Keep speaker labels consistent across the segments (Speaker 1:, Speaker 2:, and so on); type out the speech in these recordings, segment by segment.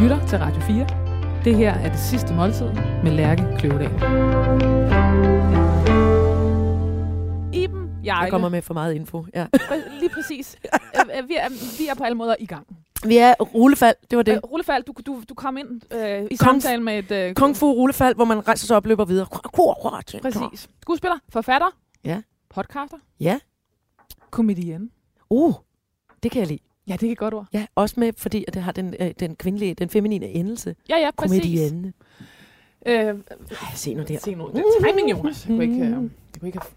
Speaker 1: lytter til Radio 4. Det her er det sidste måltid med Lærke Kløvedal. Iben Jarle.
Speaker 2: Jeg kommer med for meget info. Ja.
Speaker 1: Lige præcis. Øh, øh, vi, er, vi er på alle måder i gang.
Speaker 2: Vi er rullefald, det var det.
Speaker 1: Øh, rullefald, du, du, du kom ind øh, i
Speaker 2: Kung-
Speaker 1: samtale med et... Øh,
Speaker 2: Kung fu rullefald, hvor man rejser sig op og løber videre.
Speaker 1: Præcis. Skuespiller, forfatter,
Speaker 2: Ja.
Speaker 1: podcaster,
Speaker 2: Ja.
Speaker 1: komedienne.
Speaker 2: Uh, det kan jeg lide.
Speaker 1: Ja, det er et godt ord.
Speaker 2: Ja, også med, fordi at det har den, øh, den kvindelige, den feminine endelse.
Speaker 1: Ja, ja, præcis.
Speaker 2: Komedienne.
Speaker 1: Øh,
Speaker 2: Ej, se nu der.
Speaker 1: se nu, det er timing, Jonas. Jeg kunne ikke, øh, jeg kunne ikke have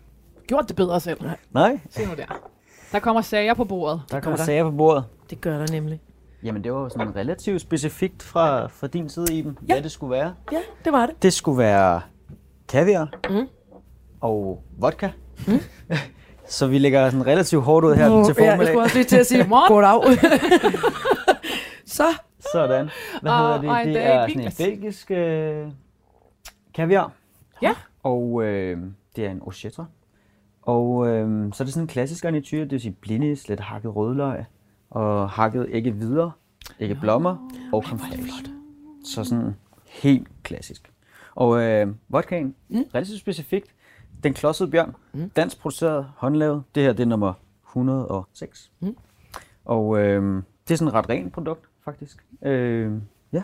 Speaker 1: gjort det bedre selv.
Speaker 3: Nej,
Speaker 1: Se nu der. Der kommer sager på bordet.
Speaker 3: der kommer
Speaker 2: der.
Speaker 3: sager på bordet.
Speaker 2: Det gør der nemlig.
Speaker 3: Jamen, det var sådan relativt specifikt fra, fra din side, Iben,
Speaker 2: Ja.
Speaker 3: hvad det skulle være.
Speaker 2: Ja, det var det.
Speaker 3: Det skulle være kaviar
Speaker 2: Mm.
Speaker 3: og vodka. Så vi lægger sådan relativt hårdt ud her
Speaker 2: Nå,
Speaker 3: til
Speaker 2: ja, jeg
Speaker 3: formiddag.
Speaker 2: skulle også lige til at sige,
Speaker 1: Godmorgen.
Speaker 2: goddag. Så,
Speaker 3: Sådan. Hvad
Speaker 1: Og-
Speaker 3: hedder
Speaker 1: og
Speaker 3: det? Det er sådan en belgisk øh, kaviar.
Speaker 1: Ja.
Speaker 3: Og øh, det er en ochetra. Og øh, så er det sådan en klassisk garnityr, det vil sige blinis, lidt hakket rødløg, og hakket ikke videre, ikke blommer, og fraiche. Så sådan helt klassisk. Og øh, vodkaen, mm. relativt specifikt, den klodsede bjørn, mm. dansk produceret, håndlavet. Det her det er nummer 106.
Speaker 2: Mm.
Speaker 3: Og øh, det er sådan et ret rent produkt, faktisk. Øh, ja.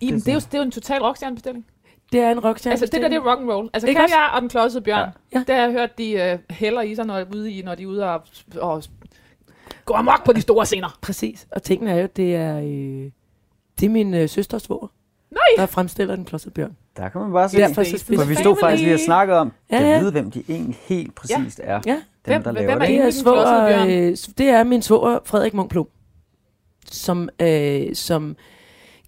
Speaker 1: Iben,
Speaker 3: Det er
Speaker 1: det er jo, det er jo en total rockstjernebestilling.
Speaker 2: det er en rockstjerne.
Speaker 1: Altså, det der, det er rock and roll. Altså,
Speaker 2: Ikke
Speaker 1: kaviar og den klodsede bjørn.
Speaker 2: Ja.
Speaker 1: Ja. Det har jeg hørt, de uh, hælder i sig, når, ude i, når de er ude og, og går amok på de store scener.
Speaker 2: Præcis. Og tingene er jo, det er, øh, det er min øh, søsters svor,
Speaker 1: Nej!
Speaker 2: der fremstiller den klodsede bjørn.
Speaker 3: Der kan man bare se.
Speaker 2: Spiser
Speaker 3: For vi stod faktisk lige og snakkede om,
Speaker 2: Ja,
Speaker 3: ja,
Speaker 2: ja.
Speaker 3: ja. vide, hvem de egentlig helt præcist er.
Speaker 2: Ja.
Speaker 3: Dem,
Speaker 1: Hvem-
Speaker 3: der
Speaker 1: hvem
Speaker 3: laver
Speaker 1: er
Speaker 3: det.
Speaker 2: Det er,
Speaker 1: bjørn?
Speaker 2: øh, det er min svor, Frederik Munk Plum, som, øh, som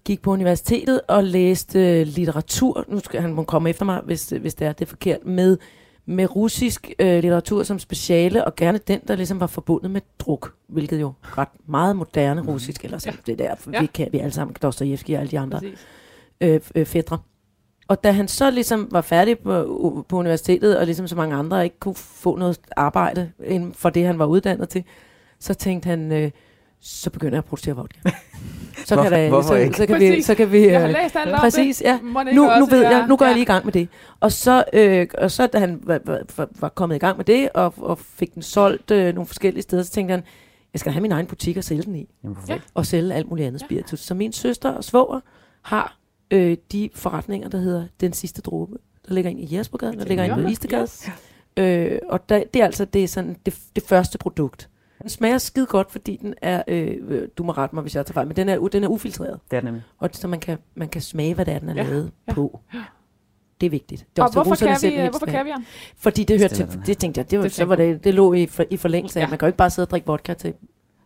Speaker 2: gik på universitetet og læste øh, litteratur. Nu skal han må komme efter mig, hvis, hvis det er det er forkert. Med, med russisk øh, litteratur som speciale, og gerne den, der ligesom var forbundet med druk, hvilket jo ret meget moderne russisk, eller sådan, ja. det der, for
Speaker 1: Ja.
Speaker 2: vi kan vi alle sammen, Dostojevski og alle de andre
Speaker 1: Præcis.
Speaker 2: øh, øh, fædre. Og da han så ligesom var færdig på, på universitetet, og ligesom så mange andre ikke kunne få noget arbejde inden for det, han var uddannet til, så tænkte han, øh, så begynder jeg at producere vodka. Så kan, der, så,
Speaker 3: ikke?
Speaker 2: så kan vi, så kan vi,
Speaker 1: Jeg har
Speaker 2: øh,
Speaker 1: læst alt om
Speaker 2: præcis,
Speaker 1: det.
Speaker 2: ja. Nu, nu
Speaker 1: også
Speaker 2: ved jeg, nu går jeg
Speaker 1: ja.
Speaker 2: lige i gang med det. Og så, øh, og så da han var, var, var kommet i gang med det, og, og fik den solgt øh, nogle forskellige steder, så tænkte han, jeg skal have min egen butik og sælge den i
Speaker 3: Jamen,
Speaker 1: Ja.
Speaker 2: og sælge alt muligt andet spiritus. Så min søster og svoger har øh, de forretninger, der hedder Den Sidste Dråbe. Der ligger en i Jespergade, der ligger en på Istegade.
Speaker 1: yes.
Speaker 2: Øh, og der, det er altså det, er sådan, det, det første produkt. Den smager skide godt, fordi den er, øh, øh, du må rette mig, hvis jeg tager fejl, men den er, den er ufiltreret.
Speaker 3: Det er det nemlig.
Speaker 2: Og så man kan, man kan smage, hvad det er, den er
Speaker 1: Ja,
Speaker 2: lavet
Speaker 1: ja.
Speaker 2: på. Det er vigtigt. Det er
Speaker 1: Og hvorfor kan vi, øh, hvorfor kan vi
Speaker 2: Fordi det hørte til,
Speaker 3: den
Speaker 2: det tænkte jeg, det, var,
Speaker 1: Det
Speaker 2: så var det, det lå i, for, i forlængelse af,
Speaker 1: Ja.
Speaker 2: man kan jo ikke bare sidde og drikke vodka til,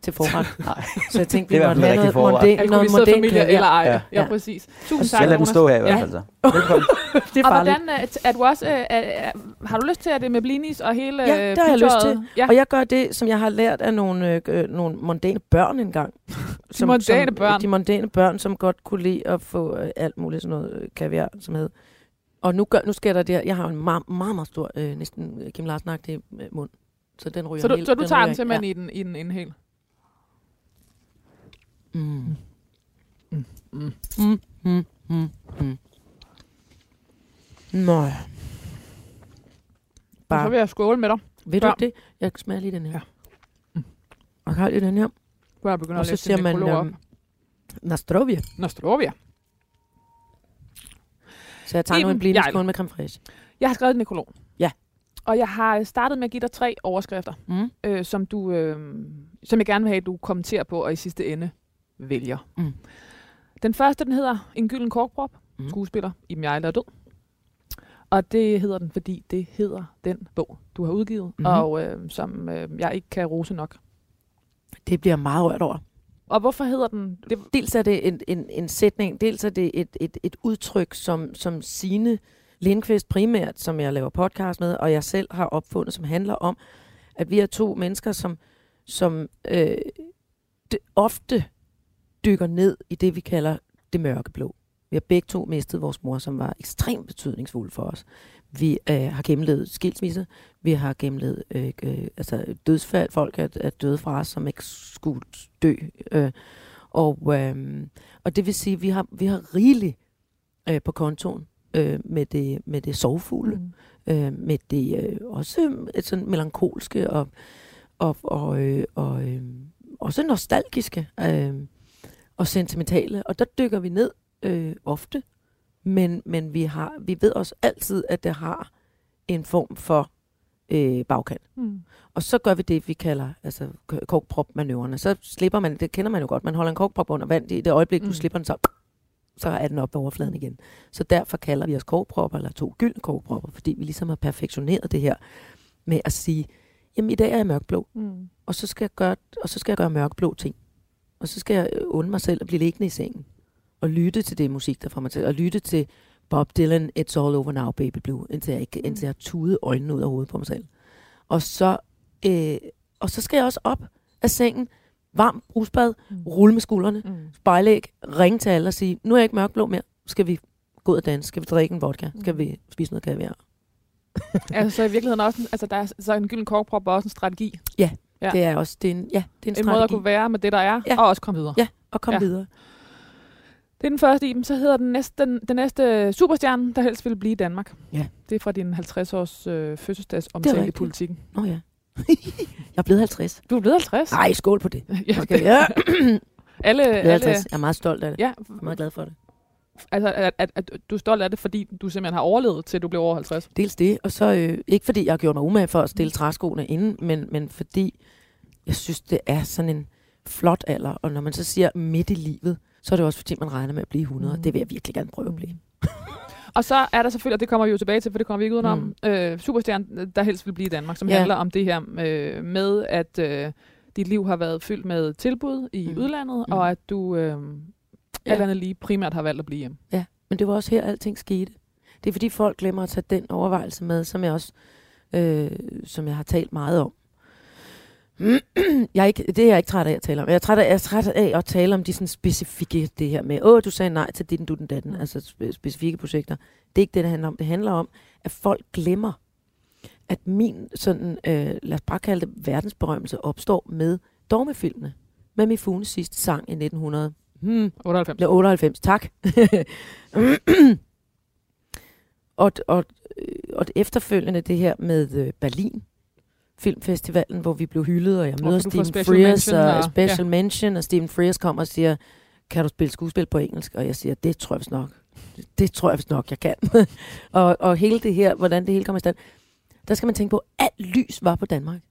Speaker 2: til forret.
Speaker 3: Nej.
Speaker 2: Så jeg tænkte, vi måtte have noget, mondæn, noget
Speaker 1: Alkoholiseret
Speaker 2: mondæn
Speaker 1: familie
Speaker 2: kaviar.
Speaker 1: eller ej. Ja,
Speaker 3: Ja.
Speaker 1: ja
Speaker 2: Ja.
Speaker 1: præcis. Tusind tak,
Speaker 3: Jeg lader den stå her i hvert
Speaker 2: Ja.
Speaker 3: fald så. Velkommen.
Speaker 2: Det er
Speaker 1: Og
Speaker 2: farligt.
Speaker 1: hvordan øh, er du også, øh, er, er, har du lyst til at det med blinis og hele
Speaker 2: Ja,
Speaker 1: øh,
Speaker 2: det har jeg lyst til.
Speaker 1: Ja.
Speaker 2: Og jeg gør det, som jeg har lært af nogle, øh, nogle mondæne børn engang. Som,
Speaker 1: mondæne
Speaker 2: som,
Speaker 1: børn.
Speaker 2: De mondæne børn, som godt kunne lide at få øh, alt muligt sådan noget øh, kaviar, som hed. Og nu, gør, nu sker der det her. Jeg har en meget, meget, meget stor, øh, næsten Kim Larsen-agtig øh, mund. Så den ryger
Speaker 1: Så du,
Speaker 2: helt,
Speaker 1: så du tager
Speaker 2: ryger
Speaker 1: den simpelthen i den, i den inhal?
Speaker 2: Ja. Mm.
Speaker 1: Mm.
Speaker 2: Mm. Mm. Mm. Mm. Mm. Nå ja.
Speaker 1: Så
Speaker 2: Bare,
Speaker 1: vil jeg skåle med dig.
Speaker 2: ved du
Speaker 1: Ja.
Speaker 2: det? Jeg smager lige den her.
Speaker 1: Ja.
Speaker 2: Mm. Og har lige den her.
Speaker 1: Nu er jeg begyndt
Speaker 2: Og
Speaker 1: at
Speaker 2: så
Speaker 1: læse
Speaker 2: siger man øhm, Nastrovia.
Speaker 1: Nostrovia.
Speaker 2: Så jeg tager nu
Speaker 1: Iben
Speaker 2: en blinde
Speaker 1: Jarl.
Speaker 2: skål med creme fraiche.
Speaker 1: Jeg har skrevet en nekrolog.
Speaker 2: Ja.
Speaker 1: Og jeg har startet med at give dig tre overskrifter,
Speaker 2: Mm.
Speaker 1: øh, som, du, øh, som jeg gerne vil have, at du kommenterer på, og i sidste ende vælger.
Speaker 2: Mm.
Speaker 1: Den første, den hedder En gylden korkprop.
Speaker 2: Mm.
Speaker 1: Skuespiller Iben Jejle er død. Og det hedder den, fordi det hedder den bog, du har udgivet,
Speaker 2: Mhm.
Speaker 1: og øh, som øh, jeg ikke kan rose nok.
Speaker 2: Det bliver meget rørt over.
Speaker 1: Og hvorfor hedder den det?
Speaker 2: Dels er det en, en, en sætning, dels er det et, et, et udtryk, som, som Signe Lindqvist primært, som jeg laver podcast med, og jeg selv har opfundet, som handler om, at vi er to mennesker, som, som øh, det ofte dykker ned i det, vi kalder det mørke blå. Vi har begge to mistet vores mor, som var ekstremt betydningsfuld for os. Vi øh, har gennemlevet skilsmisse, vi har gennemlevet øh, øh, altså dødsfald, folk er, er døde fra os, som ikke skulle dø. Øh, Og, øh, og det vil sige, at vi har, vi har rigeligt øh, på kontoen øh, med, det, med det sovfugle,
Speaker 1: Mm.
Speaker 2: øh, med det øh, også et sådan melankolske og, og, og, øh, og øh, også nostalgiske øh, og sentimentale. Og der dykker vi ned øh, ofte, men, men vi, har, vi ved også altid, at det har en form for øh, bagkant.
Speaker 1: Mm.
Speaker 2: Og så gør vi det, vi kalder altså, k- korkprop-manøvrerne. Så slipper man, det kender man jo godt, man holder en korkprop under vand, i det øjeblik, mm.
Speaker 1: Mm.
Speaker 2: du slipper den, så, så er den op på overfladen igen. Så derfor kalder vi os korkpropper, eller to gyldne korkpropper, fordi vi ligesom har perfektioneret det her med at sige, jamen i dag er jeg mørkblå,
Speaker 1: Mm.
Speaker 2: og så skal jeg gøre, og så skal jeg gøre mørkblå ting. Og så skal jeg øh, undre mig selv at blive liggende i sengen. Og lytte til det musik, der får mig til. Og lytte til Bob Dylan, It's All Over Now, Baby Blue, indtil jeg, ikke, indtil jeg har tudet øjnene ud af hovedet på mig selv. Og så, øh, og så skal jeg også op af sengen, varm brusbad,
Speaker 1: Mm.
Speaker 2: rulle med skuldrene,
Speaker 1: Mm.
Speaker 2: spejlæg, ringe til alle og sige, nu er jeg ikke mørkblå mere, skal vi gå ud og danse, skal vi drikke en vodka, skal
Speaker 1: Mm.
Speaker 2: vi spise noget kaviar.
Speaker 1: altså, så i virkeligheden også, altså, der er, så en gylden korkprop også en strategi. Ja.
Speaker 2: Ja. Det er også det er en, ja, det er en,
Speaker 1: En måde at
Speaker 2: strategi.
Speaker 1: kunne være med det, der er,
Speaker 2: Ja.
Speaker 1: og også komme videre.
Speaker 2: Ja, og komme
Speaker 1: Ja.
Speaker 2: videre.
Speaker 1: Det er den første Iben. Så hedder den næste, den, den næste superstjerne, der helst vil blive i Danmark.
Speaker 2: Ja.
Speaker 1: Det er fra din 50-års øh, fødselsdagsomtale i
Speaker 2: rigtigt.
Speaker 1: politikken.
Speaker 2: Nå ja. jeg er blevet 50.
Speaker 1: Du er blevet 50.
Speaker 2: Nej, skål på det.
Speaker 1: ja,
Speaker 2: Okay, ja.
Speaker 1: alle,
Speaker 2: Jeg er,
Speaker 1: alle,
Speaker 2: 50. jeg er meget stolt af det.
Speaker 1: ja,
Speaker 2: Jeg er meget glad for det.
Speaker 1: Altså, at, at, at, du er stolt af det, fordi du simpelthen har overlevet, til du blev over 50.
Speaker 2: Dels det, og så øh, ikke fordi jeg har gjort mig umage for at stille træskoene inden, men, men fordi jeg synes, det er sådan en flot alder. Og når man så siger midt i livet, så er det også fordi, man regner med at blive 100.
Speaker 1: Mm.
Speaker 2: Mm. Det vil jeg virkelig gerne prøve at blive.
Speaker 1: Og så er der selvfølgelig, og det kommer vi jo tilbage til, for det kommer vi ikke udenom,
Speaker 2: Mm.
Speaker 1: øh, superstjernen, der helst vil blive i Danmark, som
Speaker 2: Ja.
Speaker 1: handler om det her øh, med, at øh, dit liv har været fyldt med tilbud i
Speaker 2: Mm.
Speaker 1: udlandet,
Speaker 2: Mm.
Speaker 1: og at du øh,
Speaker 2: Ja.
Speaker 1: alt andet lige primært har valgt at blive hjemme.
Speaker 2: Men det var også her, alting skete. Det er fordi folk glemmer at tage den overvejelse med, som jeg også øh, som jeg har talt meget om. jeg er ikke, det er jeg ikke træt af at tale om. Jeg er træt af, jeg er træt af at tale om de sådan specifikke, det her med, åh, du sagde nej til dit, du den datten,
Speaker 1: Mm.
Speaker 2: altså spe- specifikke projekter. Det er ikke det, det handler om. Det handler om, at folk glemmer, at min sådan, øh, lad os bare kalde det, verdensberømmelse opstår med dogmefilmene. Med Mifunes sidste sang i 1900. Hmm,
Speaker 1: 98.
Speaker 2: eller 98, tak. og, og, øh, og efterfølgende det her med øh, Berlin Filmfestivalen, hvor vi blev hyldet, og jeg møder Stephen Frears og
Speaker 1: og-
Speaker 2: special ja. mention, og Stephen Frears kommer og siger, kan du spille skuespil på engelsk? Og jeg siger, det tror jeg vist nok. Det tror jeg vist nok, jeg kan. og, og hele det her, hvordan det hele kommer i stand, der skal man tænke på, at alt lys var på Danmark.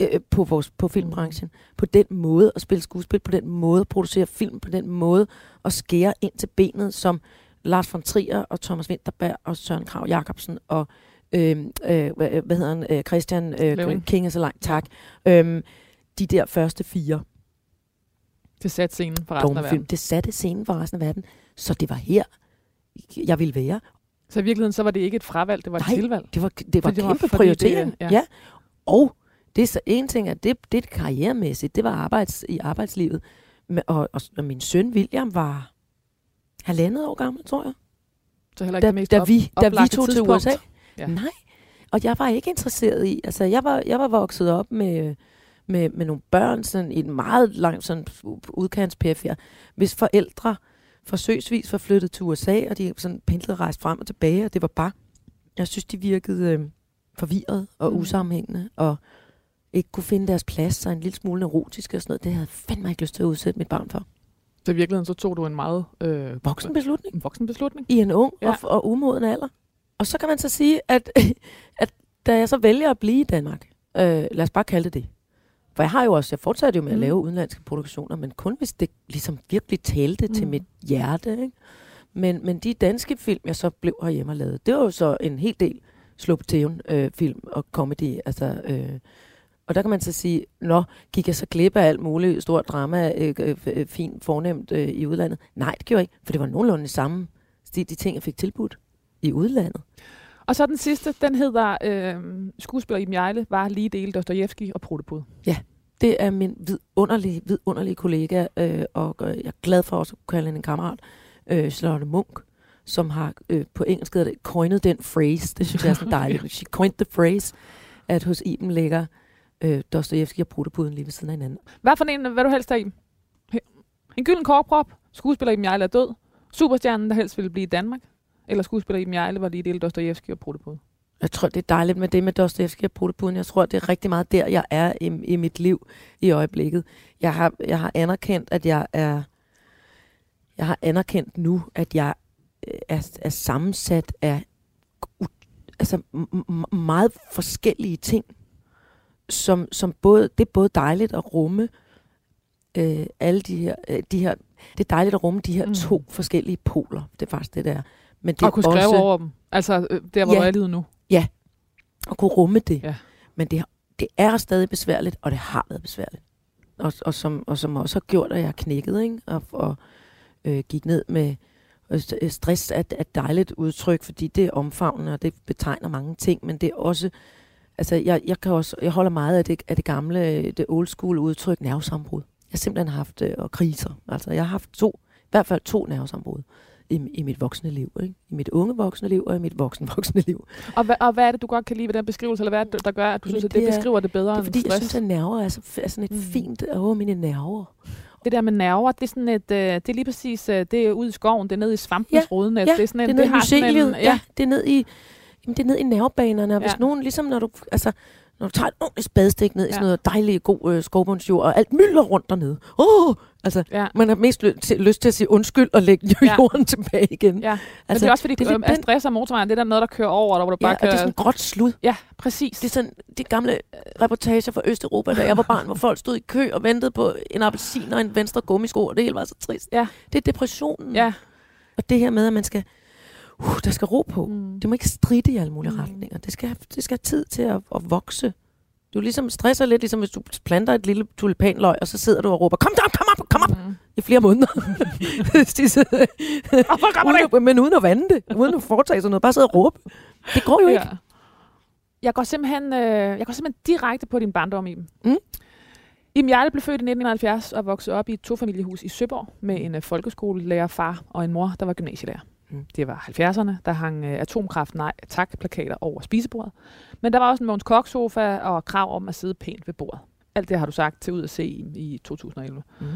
Speaker 2: Øh, på, vores, på filmbranchen. På den måde at spille skuespil, på den måde at producere film, på den måde at skære ind til benet, som Lars von Trier og Thomas Winterberg og Søren Krav Jacobsen og øh, øh, hvad, hedder han, øh, Christian øh. King er så langt, tak. Øhm, de der første fire
Speaker 1: Det satte scenen for resten af verden.
Speaker 2: det satte scenen for resten af verden. Så det var her, jeg ville være.
Speaker 1: Så i virkeligheden, så var det ikke et fravalg, det var et
Speaker 2: Nej.
Speaker 1: tilvalg.
Speaker 2: Det var, det var
Speaker 1: det var
Speaker 2: kæmpe prioritering.
Speaker 1: det- ja.
Speaker 2: ja. ja. Og det er så en ting, at det, det er karrieremæssigt, det var arbejds, i arbejdslivet. Og, og, og min søn William var halvandet år gammel, tror jeg.
Speaker 1: Så heller ikke
Speaker 2: Da,
Speaker 1: det mest
Speaker 2: da,
Speaker 1: op,
Speaker 2: vi, da vi tog til
Speaker 1: tidspunkt.
Speaker 2: USA.
Speaker 1: Ja.
Speaker 2: Nej. Og jeg var ikke interesseret i, altså jeg var, jeg var vokset op med, med, med nogle børn sådan, i en meget lang sådan, udkants hvis forældre forsøgsvis var flyttet til USA, og de sådan pendlede rejst frem og tilbage, og det var bare, jeg synes, de virkede øh, forvirret og
Speaker 1: mm.
Speaker 2: usammenhængende, og ikke kunne finde deres plads, og en lille smule neurotiske og sådan noget. Det havde jeg fandme ikke lyst til at udsætte mit barn for.
Speaker 1: Så i virkeligheden, så tog du en meget øh,
Speaker 2: Voksen beslutning
Speaker 1: en voksen beslutning.
Speaker 2: i en ung
Speaker 1: Ja.
Speaker 2: og, og umoden alder. Og så kan man så sige, at, at da jeg så vælger at blive i Danmark, øh, lad os bare kalde det det, for jeg har jo også, jeg fortsatte jo med at
Speaker 1: Mm.
Speaker 2: lave udenlandske produktioner, men kun hvis det ligesom virkelig talte mm. til mit hjerte. Ikke? Men, men de danske film, jeg så blev herhjemme og lavet, det var jo så en hel del slå på tæven øh, film og comedy. Altså, øh, og der kan man så sige, nå, gik jeg så glip af alt muligt stort drama, øh, øh, øh, fint, fornemt øh, i udlandet? Nej, det gjorde jeg ikke, for det var nogenlunde samme de, de ting, jeg fik tilbudt i udlandet.
Speaker 1: Og så den sidste, den hedder øh, skuespiller Iben Jejle, var lige dele Dostojevski og Protopud.
Speaker 2: Det er min vidunderlige, vidunderlige kollega, øh, og øh, jeg er glad for også at kunne kalde hende en kammerat, øh, Charlotte Munk, som har øh, på engelsk hedder det, coined den phrase. Det synes jeg er så dejligt. She coined the phrase, at hos Iben ligger øh, Dostojevski og Protopuden lige ved siden af hinanden.
Speaker 1: Hvad for en, hvad du helst have, Iben? En gylden korkprop. Skuespiller Iben Jejle er død. Superstjernen, der helst ville blive i Danmark. Eller skuespiller Iben Jejle var lige del Dostojevski og Protopod.
Speaker 2: Jeg tror, det er dejligt med det med Dostoyevsky og Protopuden. Jeg tror, det er rigtig meget der, jeg er i, i mit liv i øjeblikket. Jeg har, jeg har anerkendt, at jeg er... Jeg har anerkendt nu, at jeg øh, er, er sammensat af altså, meget forskellige ting, som, som både, det er både dejligt at rumme øh, alle de her, øh, de her, det er dejligt at rumme de her
Speaker 1: Mm.
Speaker 2: to forskellige poler. Det er faktisk det der. Men det
Speaker 1: Og kunne skrive
Speaker 2: også,
Speaker 1: over dem. Altså, øh, der hvor
Speaker 2: Ja.
Speaker 1: du er i livet nu.
Speaker 2: at kunne rumme det.
Speaker 1: Ja.
Speaker 2: Men det, det er stadig besværligt, og det har været besværligt. Og, og, som, og som også har gjort, at jeg har knækket, ikke? Og, og øh, gik ned med og s- øh, stress er er et dejligt udtryk, fordi det er omfavnende, og det betegner mange ting, men det er også, altså jeg, jeg, kan også, jeg holder meget af det, af det gamle, det old school udtryk, nervesambrud. Jeg har simpelthen haft, øh, og kriser, altså jeg har haft to, i hvert fald to nervesambrud i, i mit voksne liv, ikke? I mit unge voksne liv, og i mit voksen voksne liv.
Speaker 1: Og, hvad, og hvad er det, du godt kan lide ved den beskrivelse? Eller hvad er det, der gør, at du
Speaker 2: Jamen,
Speaker 1: synes, at det,
Speaker 2: det er-
Speaker 1: beskriver det bedre
Speaker 2: Det er
Speaker 1: end
Speaker 2: fordi, jeg
Speaker 1: stress?
Speaker 2: synes, at nerver er, så, er sådan et
Speaker 1: Mm.
Speaker 2: fint, åh, mine nerver.
Speaker 1: Det der med nerver, det er sådan et, øh, det er lige præcis, øh, det er ude i skoven, det er nede i svampens
Speaker 2: Ja,
Speaker 1: rodnet.
Speaker 2: Ja,
Speaker 1: det er sådan en,
Speaker 2: det er ned i
Speaker 1: har sådan en-
Speaker 2: myceliet. Ja, det er ned i, jamen, det er ned i nervebanerne. Og hvis
Speaker 1: Ja.
Speaker 2: nogen, ligesom når du, altså, når du tager et ordentligt spadestik ned i
Speaker 1: Ja.
Speaker 2: sådan noget dejligt god øh, skovbundsjord, og alt mylder rundt dernede. Oh, altså,
Speaker 1: Ja.
Speaker 2: man har mest ly- til, lyst til at sige undskyld og lægge
Speaker 1: Ja.
Speaker 2: jorden tilbage igen.
Speaker 1: Ja, altså, men det er også fordi,
Speaker 2: det er
Speaker 1: er
Speaker 2: den-
Speaker 1: stress af motorvejen, det er der noget, der kører over, der, hvor du bare
Speaker 2: ja, og
Speaker 1: kører...
Speaker 2: det er sådan gråt slud.
Speaker 1: Ja, præcis.
Speaker 2: Det er sådan de gamle øh, reportager fra Østeuropa, da jeg var barn, hvor folk stod i kø og ventede på en appelsin og en venstre gummisko, og det hele var så trist.
Speaker 1: Ja.
Speaker 2: Det er depressionen.
Speaker 1: Ja.
Speaker 2: Og det her med, at man skal, uh, der skal ro på.
Speaker 1: Mm.
Speaker 2: Det må ikke stride i alle mulige
Speaker 1: Mm.
Speaker 2: retninger. Det skal, have- det skal have tid til at, at vokse. Du ligesom stresser lidt, ligesom hvis du planter et lille tulipanløg, og så sidder du og råber, kom op, kom op, kom op,
Speaker 1: Mm.
Speaker 2: i flere måneder. Uden, at- men uden at vande det, uden at foretage sig noget, bare sidde og råbe. Det går jo ikke.
Speaker 1: Ja. Jeg går simpelthen, øh, jeg går simpelthen direkte på din barndom, Iben.
Speaker 2: Mm.
Speaker 1: Iben Jarle blev født i 1971 og voksede op i et tofamiliehus i Søborg med en øh, folkeskolelærer, far og en mor, der var gymnasielærer. Det var 70'erne, der hang øh, atomkraft nej tak plakater over spisebordet. Men der var også en Mogens Kok sofa og krav om at sidde pænt ved bordet. Alt det har du sagt til ud at se i, i 2011.
Speaker 2: Mm.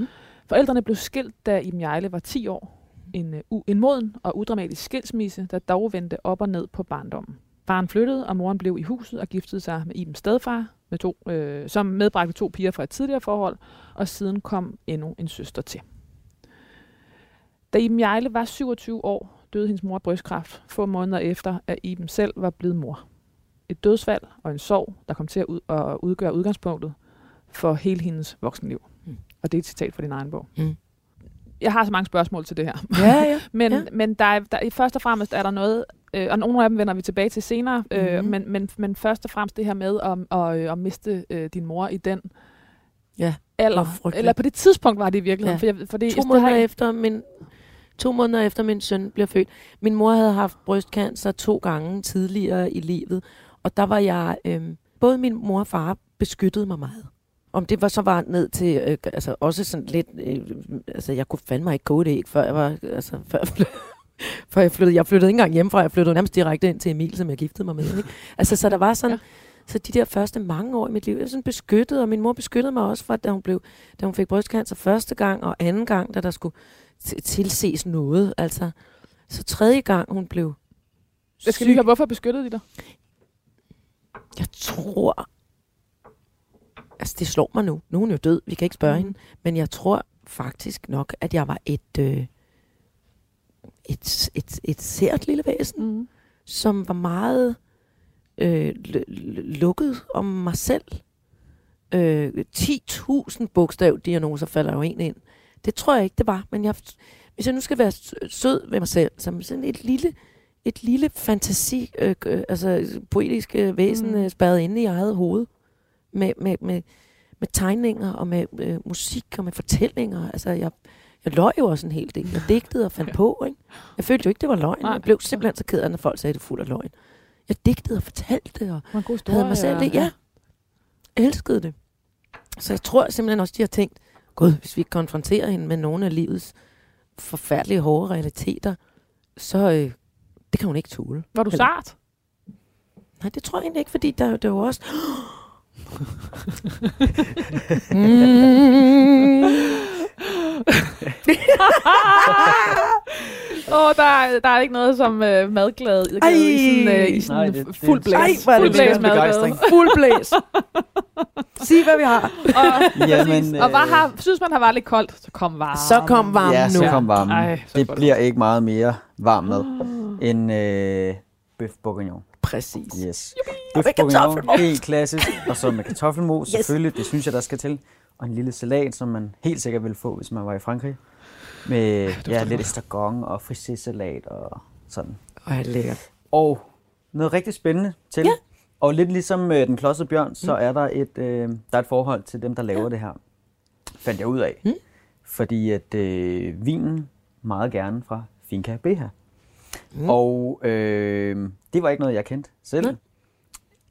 Speaker 1: Forældrene blev skilt, da Iben Jejle var 10 år. En, uh, en moden og udramatisk skilsmisse, der dog vendte op og ned på barndommen. Faren flyttede, og moren blev i huset og giftede sig med Ibens stedfar, med to, øh, som medbragte to piger fra et tidligere forhold, og siden kom endnu en søster til. Da Iben Jejle var 27 år, døde hendes mor af brystkræft, få måneder efter, at Iben selv var blevet mor. Et dødsfald og en sorg, der kom til at, ud, at udgøre udgangspunktet for hele hendes voksenliv.
Speaker 2: Mm.
Speaker 1: Og det er et citat fra din egen bog.
Speaker 2: Mm.
Speaker 1: Jeg har så mange spørgsmål til det her.
Speaker 2: Ja, ja.
Speaker 1: Men,
Speaker 2: Ja.
Speaker 1: men der er, der, først og fremmest er der noget, øh, og nogle af dem vender vi tilbage til senere, øh,
Speaker 2: Mhm.
Speaker 1: men, men, men først og fremmest det her med at, at, øh, at miste øh, din mor i den
Speaker 2: Ja,
Speaker 1: alder. Eller på det tidspunkt var det i virkeligheden.
Speaker 2: Ja.
Speaker 1: For jeg, for det,
Speaker 2: to
Speaker 1: det
Speaker 2: måneder
Speaker 1: har,
Speaker 2: efter min to måneder efter min søn blev født. Min mor havde haft brystcancer to gange tidligere i livet, og der var jeg øhm, både min mor og far beskyttede mig meget. Om det var så var ned til øh, altså også sådan lidt øh, altså jeg kunne fandme ikke gå det ikke før jeg var altså før jeg flyttede, før jeg flyttede jeg flyttede ikke engang hjemmefra jeg flyttede nærmest direkte ind til Emil som jeg giftede mig med ikke? altså så der var sådan
Speaker 1: Ja.
Speaker 2: så de der første mange år i mit liv, jeg var sådan beskyttet, og min mor beskyttede mig også fra, da hun, blev, da hun fik brystcancer første gang, og anden gang, da der skulle tilses noget. Altså, så tredje gang, hun blev
Speaker 1: jeg skal lige høre, hvorfor beskyttede de dig?
Speaker 2: Jeg tror... Altså, det slår mig nu. Nu er hun jo død. Vi kan ikke spørge mm. hende. Men jeg tror faktisk nok, at jeg var et... Øh, et, et, et sært lille væsen,
Speaker 1: Mm.
Speaker 2: som var meget øh, lukket om mig selv. Øh, 10.000 bogstavdiagnoser falder jo en ind. Det tror jeg ikke, det var. Men jeg, hvis jeg nu skal være sød ved mig selv, som sådan et lille, et lille fantasi, øh, øh, altså poetisk øh, væsen,
Speaker 1: Mm.
Speaker 2: mm. spærret inde i eget hoved, med, med, med, med tegninger og med øh, musik og med fortællinger. Altså, jeg, jeg løg jo også en hel del. Jeg digtede og fandt på, ikke? Jeg følte jo ikke, det var løgn.
Speaker 1: Nej.
Speaker 2: Jeg blev simpelthen så ked af, når folk sagde, at det fuld af løgn. Jeg digtede og fortalte, og
Speaker 1: En god
Speaker 2: havde mig selv lidt, ja. Jeg elskede det. Så jeg tror simpelthen også, de har tænkt, gud, hvis vi konfronterer hende med nogle af livets forfærdelige hårde realiteter, så øh, det kan hun ikke tåle.
Speaker 1: Var du
Speaker 2: Eller-
Speaker 1: sart?
Speaker 2: Nej, det tror jeg egentlig ikke, fordi der, der var også... mm.
Speaker 1: Åh, der, er- der er ikke noget som øh, madglad i
Speaker 2: Ej.
Speaker 1: sådan, øh, i sådan
Speaker 3: Nej, det- det-
Speaker 1: fuld blæs.
Speaker 2: Ej, hvor er det
Speaker 1: fuld blæs
Speaker 3: begejstring.
Speaker 2: Fuld blæs. Sig, hvad vi har.
Speaker 1: Og,
Speaker 3: Jamen,
Speaker 1: og var
Speaker 3: øh,
Speaker 1: har, synes man har været lidt koldt, så kom varme.
Speaker 2: Så kom varmen
Speaker 3: Ja,
Speaker 2: nu.
Speaker 3: så kom varmen.
Speaker 1: Ej, så
Speaker 3: det bliver ikke meget mere varm mad end øh, bøf bourguignon.
Speaker 2: Præcis.
Speaker 3: Yes. Bøf
Speaker 2: med
Speaker 3: bourguignon, helt klassisk. Og så med kartoffelmos,
Speaker 2: Yes.
Speaker 3: selvfølgelig. Det synes jeg, der skal til. Og en lille salat, som man helt sikkert ville få, hvis man var i Frankrig. Med ja, lidt estragon og frisé-salat og sådan.
Speaker 2: Ej, lækkert.
Speaker 3: Og noget rigtig spændende til.
Speaker 2: Ja.
Speaker 3: Og lidt ligesom øh, den klodsede bjørn, så er der et, øh, der er et forhold til dem, der laver det her. Fandt jeg ud af.
Speaker 2: Mm.
Speaker 3: Fordi at øh, vinen meget gerne fra Finca Beha. Mm. Og øh, det var ikke noget, jeg kendte selv.
Speaker 2: Nej.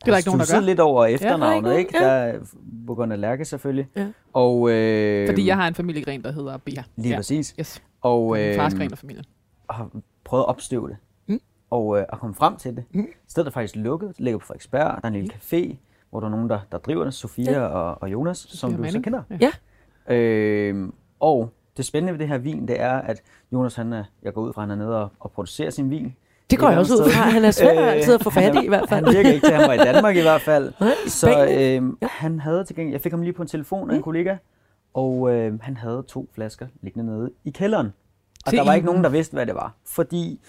Speaker 1: Det er der ikke nogen, der gør.
Speaker 3: lidt over
Speaker 2: er
Speaker 3: efternavnet,
Speaker 2: ikke
Speaker 3: ikke?
Speaker 2: nogen,
Speaker 3: Der er Burgund Lærke selvfølgelig.
Speaker 2: Ja.
Speaker 3: Og, øh,
Speaker 1: Fordi jeg har en familiegren, der hedder Bia.
Speaker 3: Lige
Speaker 1: ja.
Speaker 3: præcis.
Speaker 1: Yes.
Speaker 3: Og øh,
Speaker 1: fars gren af familien.
Speaker 3: har prøvet at opstøve det.
Speaker 2: Mm.
Speaker 3: Og øh, at komme frem til det.
Speaker 2: Mm.
Speaker 3: Stedet er faktisk lukket, det ligger på Frederiksberg. Der er en lille café, hvor der er nogen, der, der driver det. Sofia
Speaker 2: Ja.
Speaker 3: og, og Jonas, som du så
Speaker 1: Manning.
Speaker 3: kender.
Speaker 1: Ja.
Speaker 2: Ja.
Speaker 3: Øh, og det spændende ved det her vin, det er, at Jonas, han er, jeg går ud fra, han er nede og, og producerer sin vin.
Speaker 2: Det går jeg også ud fra. Han er svær
Speaker 3: Øh,
Speaker 2: altid at få fat
Speaker 3: han
Speaker 2: i, i hvert fald.
Speaker 3: Han virker ikke til, at han var i Danmark i hvert fald.
Speaker 2: Nej,
Speaker 3: Så øh, ja. han havde til gengæld, jeg fik ham lige på en telefon af en
Speaker 2: Mm.
Speaker 3: kollega, og øh, han havde to flasker liggende nede i kælderen. Og
Speaker 1: Til
Speaker 3: der var
Speaker 1: i-
Speaker 3: ikke nogen, der vidste, hvad det var. Fordi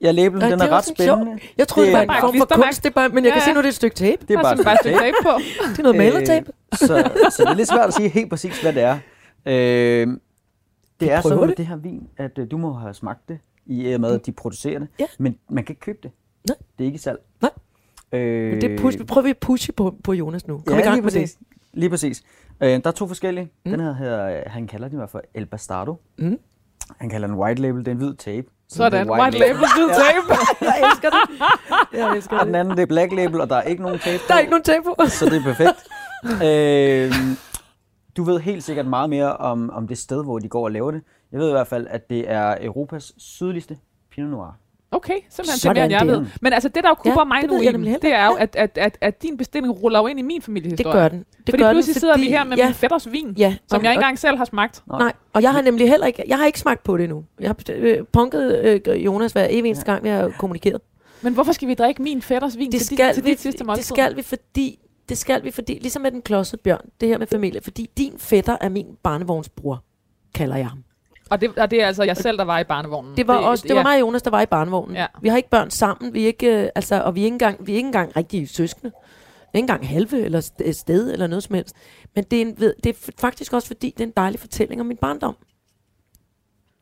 Speaker 3: jeg labelen,
Speaker 2: Ej,
Speaker 3: den er
Speaker 2: er
Speaker 3: ret spændende.
Speaker 2: Jeg troede,
Speaker 3: det
Speaker 2: det, var en form for kunst, det bare, men jeg kan
Speaker 1: Ja,
Speaker 2: se
Speaker 1: ja.
Speaker 2: nu, det er et stykke tape.
Speaker 3: Det er bare,
Speaker 1: bare et stykke
Speaker 3: tape.
Speaker 1: på.
Speaker 2: Det er noget malertape.
Speaker 3: Øh, så, så det er lidt svært at sige helt præcis, hvad det er. Øh, det er sådan med
Speaker 2: det.
Speaker 3: det her vin, at øh, du må have smagt det, i og med, at de producerer det.
Speaker 2: Ja.
Speaker 3: Men man kan ikke købe det.
Speaker 2: Nej.
Speaker 3: Det er ikke salg.
Speaker 2: Nej.
Speaker 3: Øh,
Speaker 2: Men det push, prøver vi at pushe på, på Jonas nu. Kom
Speaker 3: ja,
Speaker 2: i gang
Speaker 3: lige
Speaker 2: med det.
Speaker 3: præcis. Lige præcis. Øh, der er to forskellige.
Speaker 2: Mm.
Speaker 3: Mm. Den her hedder, han kalder den i hvert fald El Bastardo.
Speaker 2: Mm.
Speaker 3: Han kalder den white label, det er en hvid tape. Så
Speaker 1: Sådan.
Speaker 3: det er
Speaker 1: White label, hvid tape.
Speaker 2: Jeg elsker det. Jeg elsker
Speaker 3: Og den
Speaker 2: det.
Speaker 3: anden, det er black label, og der er ikke nogen tape
Speaker 2: Der er ikke nogen tape på.
Speaker 3: så det er perfekt. øh, du ved helt sikkert meget mere om, om det sted, hvor de går og laver det. Jeg ved i hvert fald, at det er Europas sydligste Pinot Noir.
Speaker 1: Okay, simpelthen
Speaker 2: Sådan
Speaker 1: til mere, end jeg ved. Men altså, det der jo
Speaker 2: Ja,
Speaker 1: kupper mig
Speaker 2: det
Speaker 1: nu
Speaker 2: ved
Speaker 1: i
Speaker 2: jeg
Speaker 1: den,
Speaker 2: nemlig heller
Speaker 1: det er jo, at, at, at, at din bestilling ruller jo ind i min
Speaker 2: Det
Speaker 1: familiehistorie.
Speaker 2: gør den. Det
Speaker 1: Fordi
Speaker 2: gør
Speaker 1: pludselig
Speaker 2: den,
Speaker 1: sidder vi her med
Speaker 2: ja,
Speaker 1: min fætters vin,
Speaker 2: ja,
Speaker 1: som
Speaker 2: og-
Speaker 1: jeg ikke engang selv har smagt.
Speaker 2: Nej, og jeg har nemlig heller ikke, jeg har ikke smagt på det endnu. Jeg har øh, punket øh, Jonas hver evig eneste gang, vi har kommunikeret.
Speaker 1: Men hvorfor skal vi drikke min fætters vin
Speaker 2: Det
Speaker 1: til,
Speaker 2: skal,
Speaker 1: dit, til
Speaker 2: vi,
Speaker 1: dit sidste måltid?
Speaker 2: det skal vi, fordi, det skal vi, fordi, ligesom med den klodsede bjørn, det her med familie, fordi din fætter er min barnevognsbror, kalder jeg ham.
Speaker 1: Og det, og det er altså jeg selv, der var i barnevognen.
Speaker 2: Det var, det, også, det var mig og Jonas, der var i barnevognen.
Speaker 1: Ja.
Speaker 2: Vi har ikke børn sammen, vi er ikke, øh, altså, og vi er ikke engang, vi er ikke engang rigtige søskende. Ikke engang halve eller st- sted eller noget som helst. Men det er, en, ved- det er faktisk også fordi, det er en dejlig fortælling om min barndom.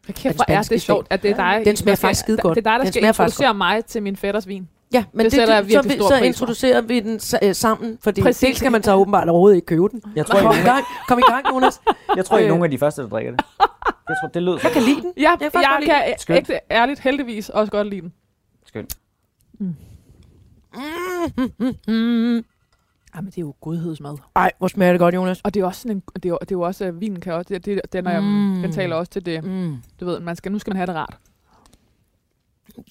Speaker 1: Kæft, hvor er det sjovt, at det er dig,
Speaker 2: Den smager faktisk skide godt.
Speaker 1: Det er dig, der
Speaker 2: Den
Speaker 1: skal introducere mig til min fætters vin.
Speaker 2: Ja, men
Speaker 1: Det
Speaker 2: det, så, vi, så introducerer vi den øh, sammen, fordi
Speaker 1: Præcis.
Speaker 2: dels skal man så åbenbart overhovedet ikke købe den.
Speaker 3: Jeg tror, I,
Speaker 2: Kom i
Speaker 3: er
Speaker 2: gang, kom i gang Jonas.
Speaker 3: jeg tror, I er
Speaker 2: Øh.
Speaker 3: nogle af de første, der drikker det. Jeg tror, det lød
Speaker 2: Jeg kan lide den.
Speaker 1: Ja,
Speaker 2: Jeg kan faktisk
Speaker 1: jeg
Speaker 2: lide
Speaker 1: kan
Speaker 3: Skønt.
Speaker 1: ægte ærligt heldigvis også godt lide den.
Speaker 3: Skønt.
Speaker 2: Mm.
Speaker 1: Jamen, det er jo godhedsmad.
Speaker 2: Ej, hvor smager det godt, Jonas.
Speaker 1: Og det er også sådan en, det er, jo- det er jo også, at vinen kan også, det, det, den, er,
Speaker 2: Mm.
Speaker 1: mm. den taler også til det,
Speaker 2: Mm.
Speaker 1: du ved, man skal, nu skal man have det rart.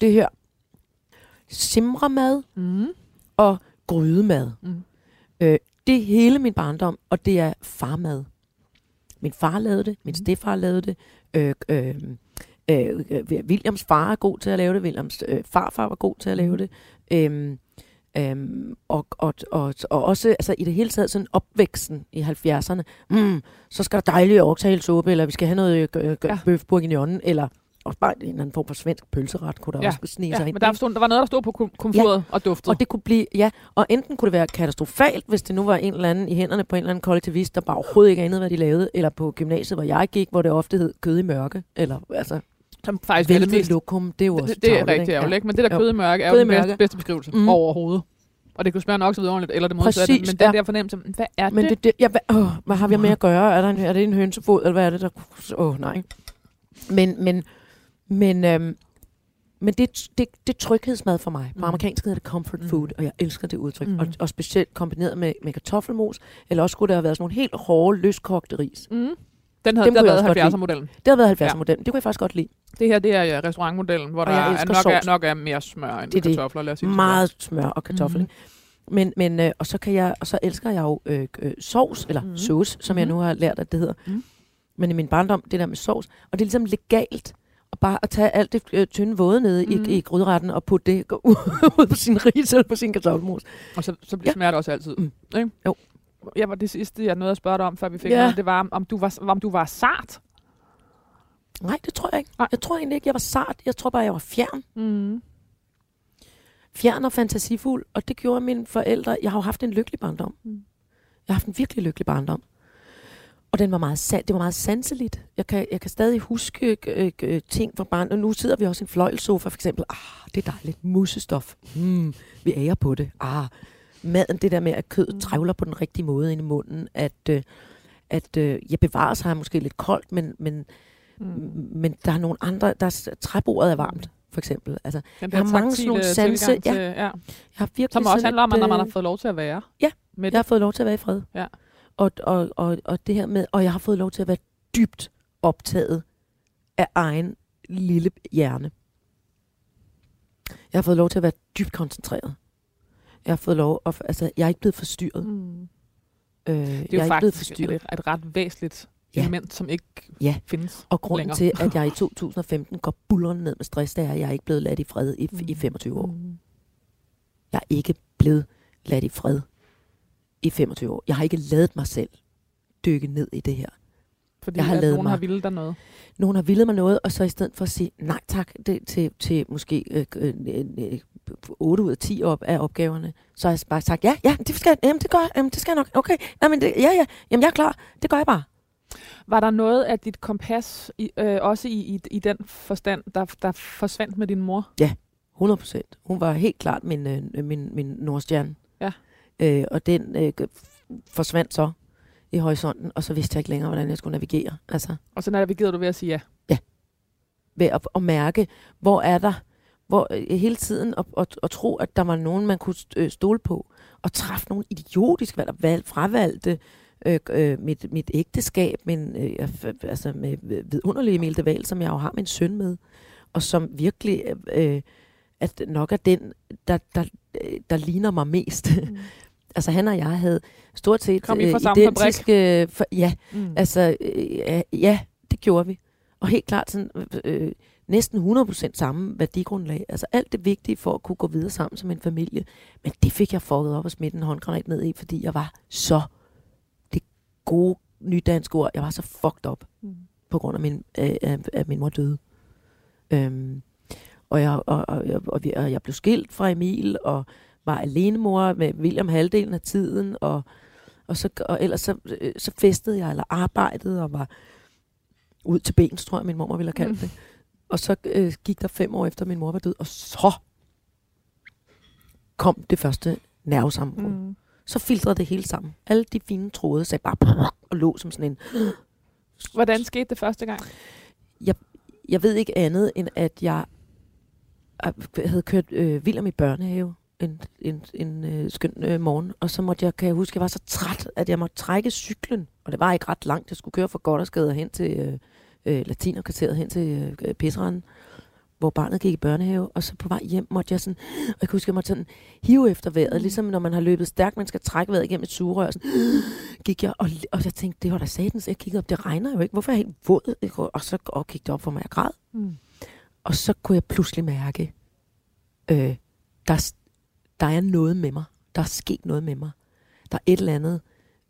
Speaker 2: Det her simremad
Speaker 1: Mm.
Speaker 2: og grydemad.
Speaker 1: Mm.
Speaker 2: Øh, det er hele min barndom, og det er farmad. Min far lavede det, min stefar lavede det, øh, øh, øh, øh, Williams far er god til at lave det, Williams øh, farfar var god til at lave det. Øhm, øhm, og, og, og, og også altså, i det hele taget sådan opvæksten i 70'erne. Mm, så skal der dejlig oktagelsuppe, eller vi skal have noget øh, øh,
Speaker 1: Ja.
Speaker 2: bøf bourguignon, eller også bare en eller anden form for svensk pølseret, kunne der
Speaker 1: Ja.
Speaker 2: også snige
Speaker 1: Ja,
Speaker 2: sig ind.
Speaker 1: men der, stod, der var noget, der stod på kom- komfuret ja. og duftede.
Speaker 2: Og det kunne blive, ja, og enten kunne det være katastrofalt, hvis det nu var en eller anden i hænderne på en eller anden kollektivist, der bare overhovedet ikke anede, hvad de lavede, eller på gymnasiet, hvor jeg gik, hvor det ofte hed kød i mørke, eller altså,
Speaker 1: som faktisk er det
Speaker 2: væltet
Speaker 1: mest
Speaker 2: lokum, det er jo også
Speaker 1: Det, det er rigtig ærgerligt, ikke? men det der kød i mørke er jo den bedste, bedste beskrivelse
Speaker 2: Mm.
Speaker 1: overhovedet. Og det kunne smage nok så vidunderligt, eller det modsatte.
Speaker 2: Præcis,
Speaker 1: men den
Speaker 2: ja.
Speaker 1: der fornemmelse, hvad er
Speaker 2: Men
Speaker 1: det?
Speaker 2: det, det ja, hvad, åh, hvad har vi med at gøre? Er, der en, er det en hønsefod, eller hvad er det, der... Åh, oh, nej. Men, men, men, øhm, men det, det, det er tryghedsmad for mig. På
Speaker 1: Mm.
Speaker 2: amerikansk hedder det comfort
Speaker 1: Mm.
Speaker 2: food, og jeg elsker det udtryk.
Speaker 1: Mm.
Speaker 2: Og, og specielt kombineret med, med kartoffelmos, eller også skulle der have været sådan nogle helt hårde, løskogte ris.
Speaker 1: Mm. Den havde,
Speaker 2: Dem
Speaker 1: der været
Speaker 2: også godt lide.
Speaker 1: 70'er-modellen.
Speaker 2: Det har været 70'er
Speaker 1: Ja.
Speaker 2: model. Det kunne jeg faktisk godt lide.
Speaker 1: Det her, det er ja, restaurantmodellen, hvor
Speaker 2: Og
Speaker 1: der er, nok, er, nok er mere smør end
Speaker 2: Det er det.
Speaker 1: kartofler, lad os sige det.
Speaker 2: Meget smør og kartoffel.
Speaker 1: Mhm.
Speaker 2: Mm. Men, men øh, og så kan jeg og så elsker jeg jo øh, øh, sovs eller mm. sauce, som mm. jeg
Speaker 1: Mhm.
Speaker 2: nu har lært at det hedder.
Speaker 1: Mhm.
Speaker 2: Men i min barndom, det der med sovs, og det er ligesom legalt at bare at tage alt det øh, tynde våde nede mm. i, i gryderetten og putte det ud på sin ris eller på sin kartoffelmos.
Speaker 1: Og så, så
Speaker 2: Ja.
Speaker 1: smager det også altid.
Speaker 2: Mm.
Speaker 1: Ikke?
Speaker 2: Jo.
Speaker 1: Jeg var det sidste, jeg nåede at spørge dig om, før vi fik
Speaker 2: Ja.
Speaker 1: ja. noget, det var, om du var, om du var sart.
Speaker 2: Nej, det tror jeg ikke.
Speaker 1: Nej.
Speaker 2: Jeg tror egentlig ikke, jeg var sart. Jeg tror bare, jeg var fjern.
Speaker 1: Mm.
Speaker 2: Fjern og fantasifuld. Og det gjorde mine forældre. Jeg har jo haft en lykkelig barndom.
Speaker 1: Mm.
Speaker 2: Jeg har haft en virkelig lykkelig barndom. Og den var meget, det var meget sanseligt. Jeg kan, jeg kan stadig huske øh, øh, ting fra barn. Og nu sidder vi også i en fløjlsofa, for eksempel. Ah, det er dejligt. Musestof. Mm, vi ærer på det. Ah, maden, det der med, at kødet
Speaker 1: Mm.
Speaker 2: trævler på den rigtige måde ind i munden. At, øh, at øh, jeg bevarer sig måske lidt koldt, men, men,
Speaker 1: Mm.
Speaker 2: men der er nogle andre, der er, træbordet er varmt, for eksempel. Altså,
Speaker 1: Den
Speaker 2: Jeg har mange sådan nogle sanse-
Speaker 1: tilgang til, ja.
Speaker 2: jeg har virkelig
Speaker 1: Som også handler om, at når man
Speaker 2: øh,
Speaker 1: har fået lov til at være
Speaker 2: Ja, Jeg har fået lov til at være i fred.
Speaker 1: Ja.
Speaker 2: Og, og, og, og det her med, og jeg har fået lov til at være dybt optaget af egen lille hjerne. Jeg har fået lov til at være dybt koncentreret. Jeg har fået lov, at, altså, jeg er ikke blevet forstyrret.
Speaker 1: Mm.
Speaker 2: Øh,
Speaker 1: Det er
Speaker 2: jeg
Speaker 1: jo
Speaker 2: er ikke blevet
Speaker 1: faktisk
Speaker 2: forstyrret.
Speaker 1: et, et ret væsentligt
Speaker 2: Ja.
Speaker 1: element, som ikke
Speaker 2: Ja.
Speaker 1: findes.
Speaker 2: Og grunden
Speaker 1: længere.
Speaker 2: til, at jeg i 2015 går bullerne ned med stress, det er, at jeg er ikke blevet ladt i fred i, i 25 år.
Speaker 1: Mm.
Speaker 2: Jeg er ikke blevet ladt i fred i 25 år. Jeg har ikke lavet mig selv dykke ned i det her.
Speaker 1: Fordi
Speaker 2: Jeg har
Speaker 1: at
Speaker 2: lavet
Speaker 1: nogen
Speaker 2: mig-
Speaker 1: har ville dig noget.
Speaker 2: Nogen har villet mig noget, og så i stedet for at sige nej tak det, til, til måske øh, øh, øh, 8 ud af 10 op af opgaverne, så har jeg bare sagt, ja, ja, det skal, jeg- jamen, det gør jeg, jamen, det skal jeg nok, okay, jamen, det, ja, ja, jamen, jeg er klar, det gør jeg bare.
Speaker 1: Var der noget af dit kompas, i, øh, også i, i, i den forstand, der, der forsvandt med din mor?
Speaker 2: 100 procent. Hun var helt klart min, øh, min, min nordstjerne.
Speaker 1: Ja.
Speaker 2: Øh, og den øh, forsvandt så i horisonten, og så vidste jeg ikke længere, hvordan jeg skulle navigere. Altså,
Speaker 1: Og så navigerede du ved at sige ja.
Speaker 2: ved at, at mærke, hvor er der, hvor øh, hele tiden at, at, at tro, at der var nogen, man kunne øh, stole på, og træffe nogle idiotiske valg, valg, fravalgte øh, øh, mit, mit ægteskab, men øh, altså med vidunderlige Emil de Wahl, som jeg jo har min søn med, og som virkelig øh, at nok er den, der, der, øh, der ligner mig mest.
Speaker 1: Mm.
Speaker 2: altså han og jeg havde stort set
Speaker 1: Kom I fra samme fabrik?
Speaker 2: identiske... For, ja,
Speaker 1: Mm.
Speaker 2: Altså, øh, ja, det gjorde vi. Og helt klart sådan, øh, næsten 100% samme værdigrundlag. Altså alt det vigtige for at kunne gå videre sammen som en familie. Men det fik jeg fucket op og smidt en håndgranat ned i, fordi jeg var så, det gode nydanske ord, jeg var så fucked up
Speaker 1: Mm.
Speaker 2: på grund af min, af, af, af min mor døde. Øhm, og, jeg, og, og, og, og, vi, og jeg blev skilt fra Emil, og var alenemor med William halvdelen af tiden, og, og, så, og ellers så, øh, så festede jeg, eller arbejdede, og var ud til bens, tror jeg, min mor ville have kaldt
Speaker 1: Mm.
Speaker 2: det. Og så øh, gik der fem år efter, min mor var død, og så kom det første nervesammenbrud. Mm.
Speaker 1: Mm.
Speaker 2: Så filtrede det hele sammen. Alle de fine tråde sagde bare og lå som sådan en
Speaker 1: Hvordan skete det første gang?
Speaker 2: jeg ved ikke andet, end at jeg øh, havde kørt øh, William i børnehave en, en, en øh, skøn øh, morgen, og så måtte jeg, kan jeg huske, jeg var så træt, at jeg måtte trække cyklen, og det var ikke ret langt, jeg skulle køre fra Goddersgade hen til øh, øh, Latinerkvarteret, hen til øh, Pisseranden, hvor barnet gik i børnehave, og så på vej hjem måtte jeg sådan, og jeg kan huske, jeg måtte sådan hive efter vejret,
Speaker 1: Mm.
Speaker 2: ligesom når man har løbet stærkt, man skal trække vejret igennem et sugerør, sådan, gik jeg, og, og jeg tænkte, det var da satans, jeg kiggede op, det regner jo ikke, hvorfor er jeg helt våd? Og så og kiggede op for mig, jeg græd,
Speaker 1: Mm.
Speaker 2: og så kunne jeg pludselig mærke, øh, der, der er noget med mig. Der er sket noget med mig. Der er et eller andet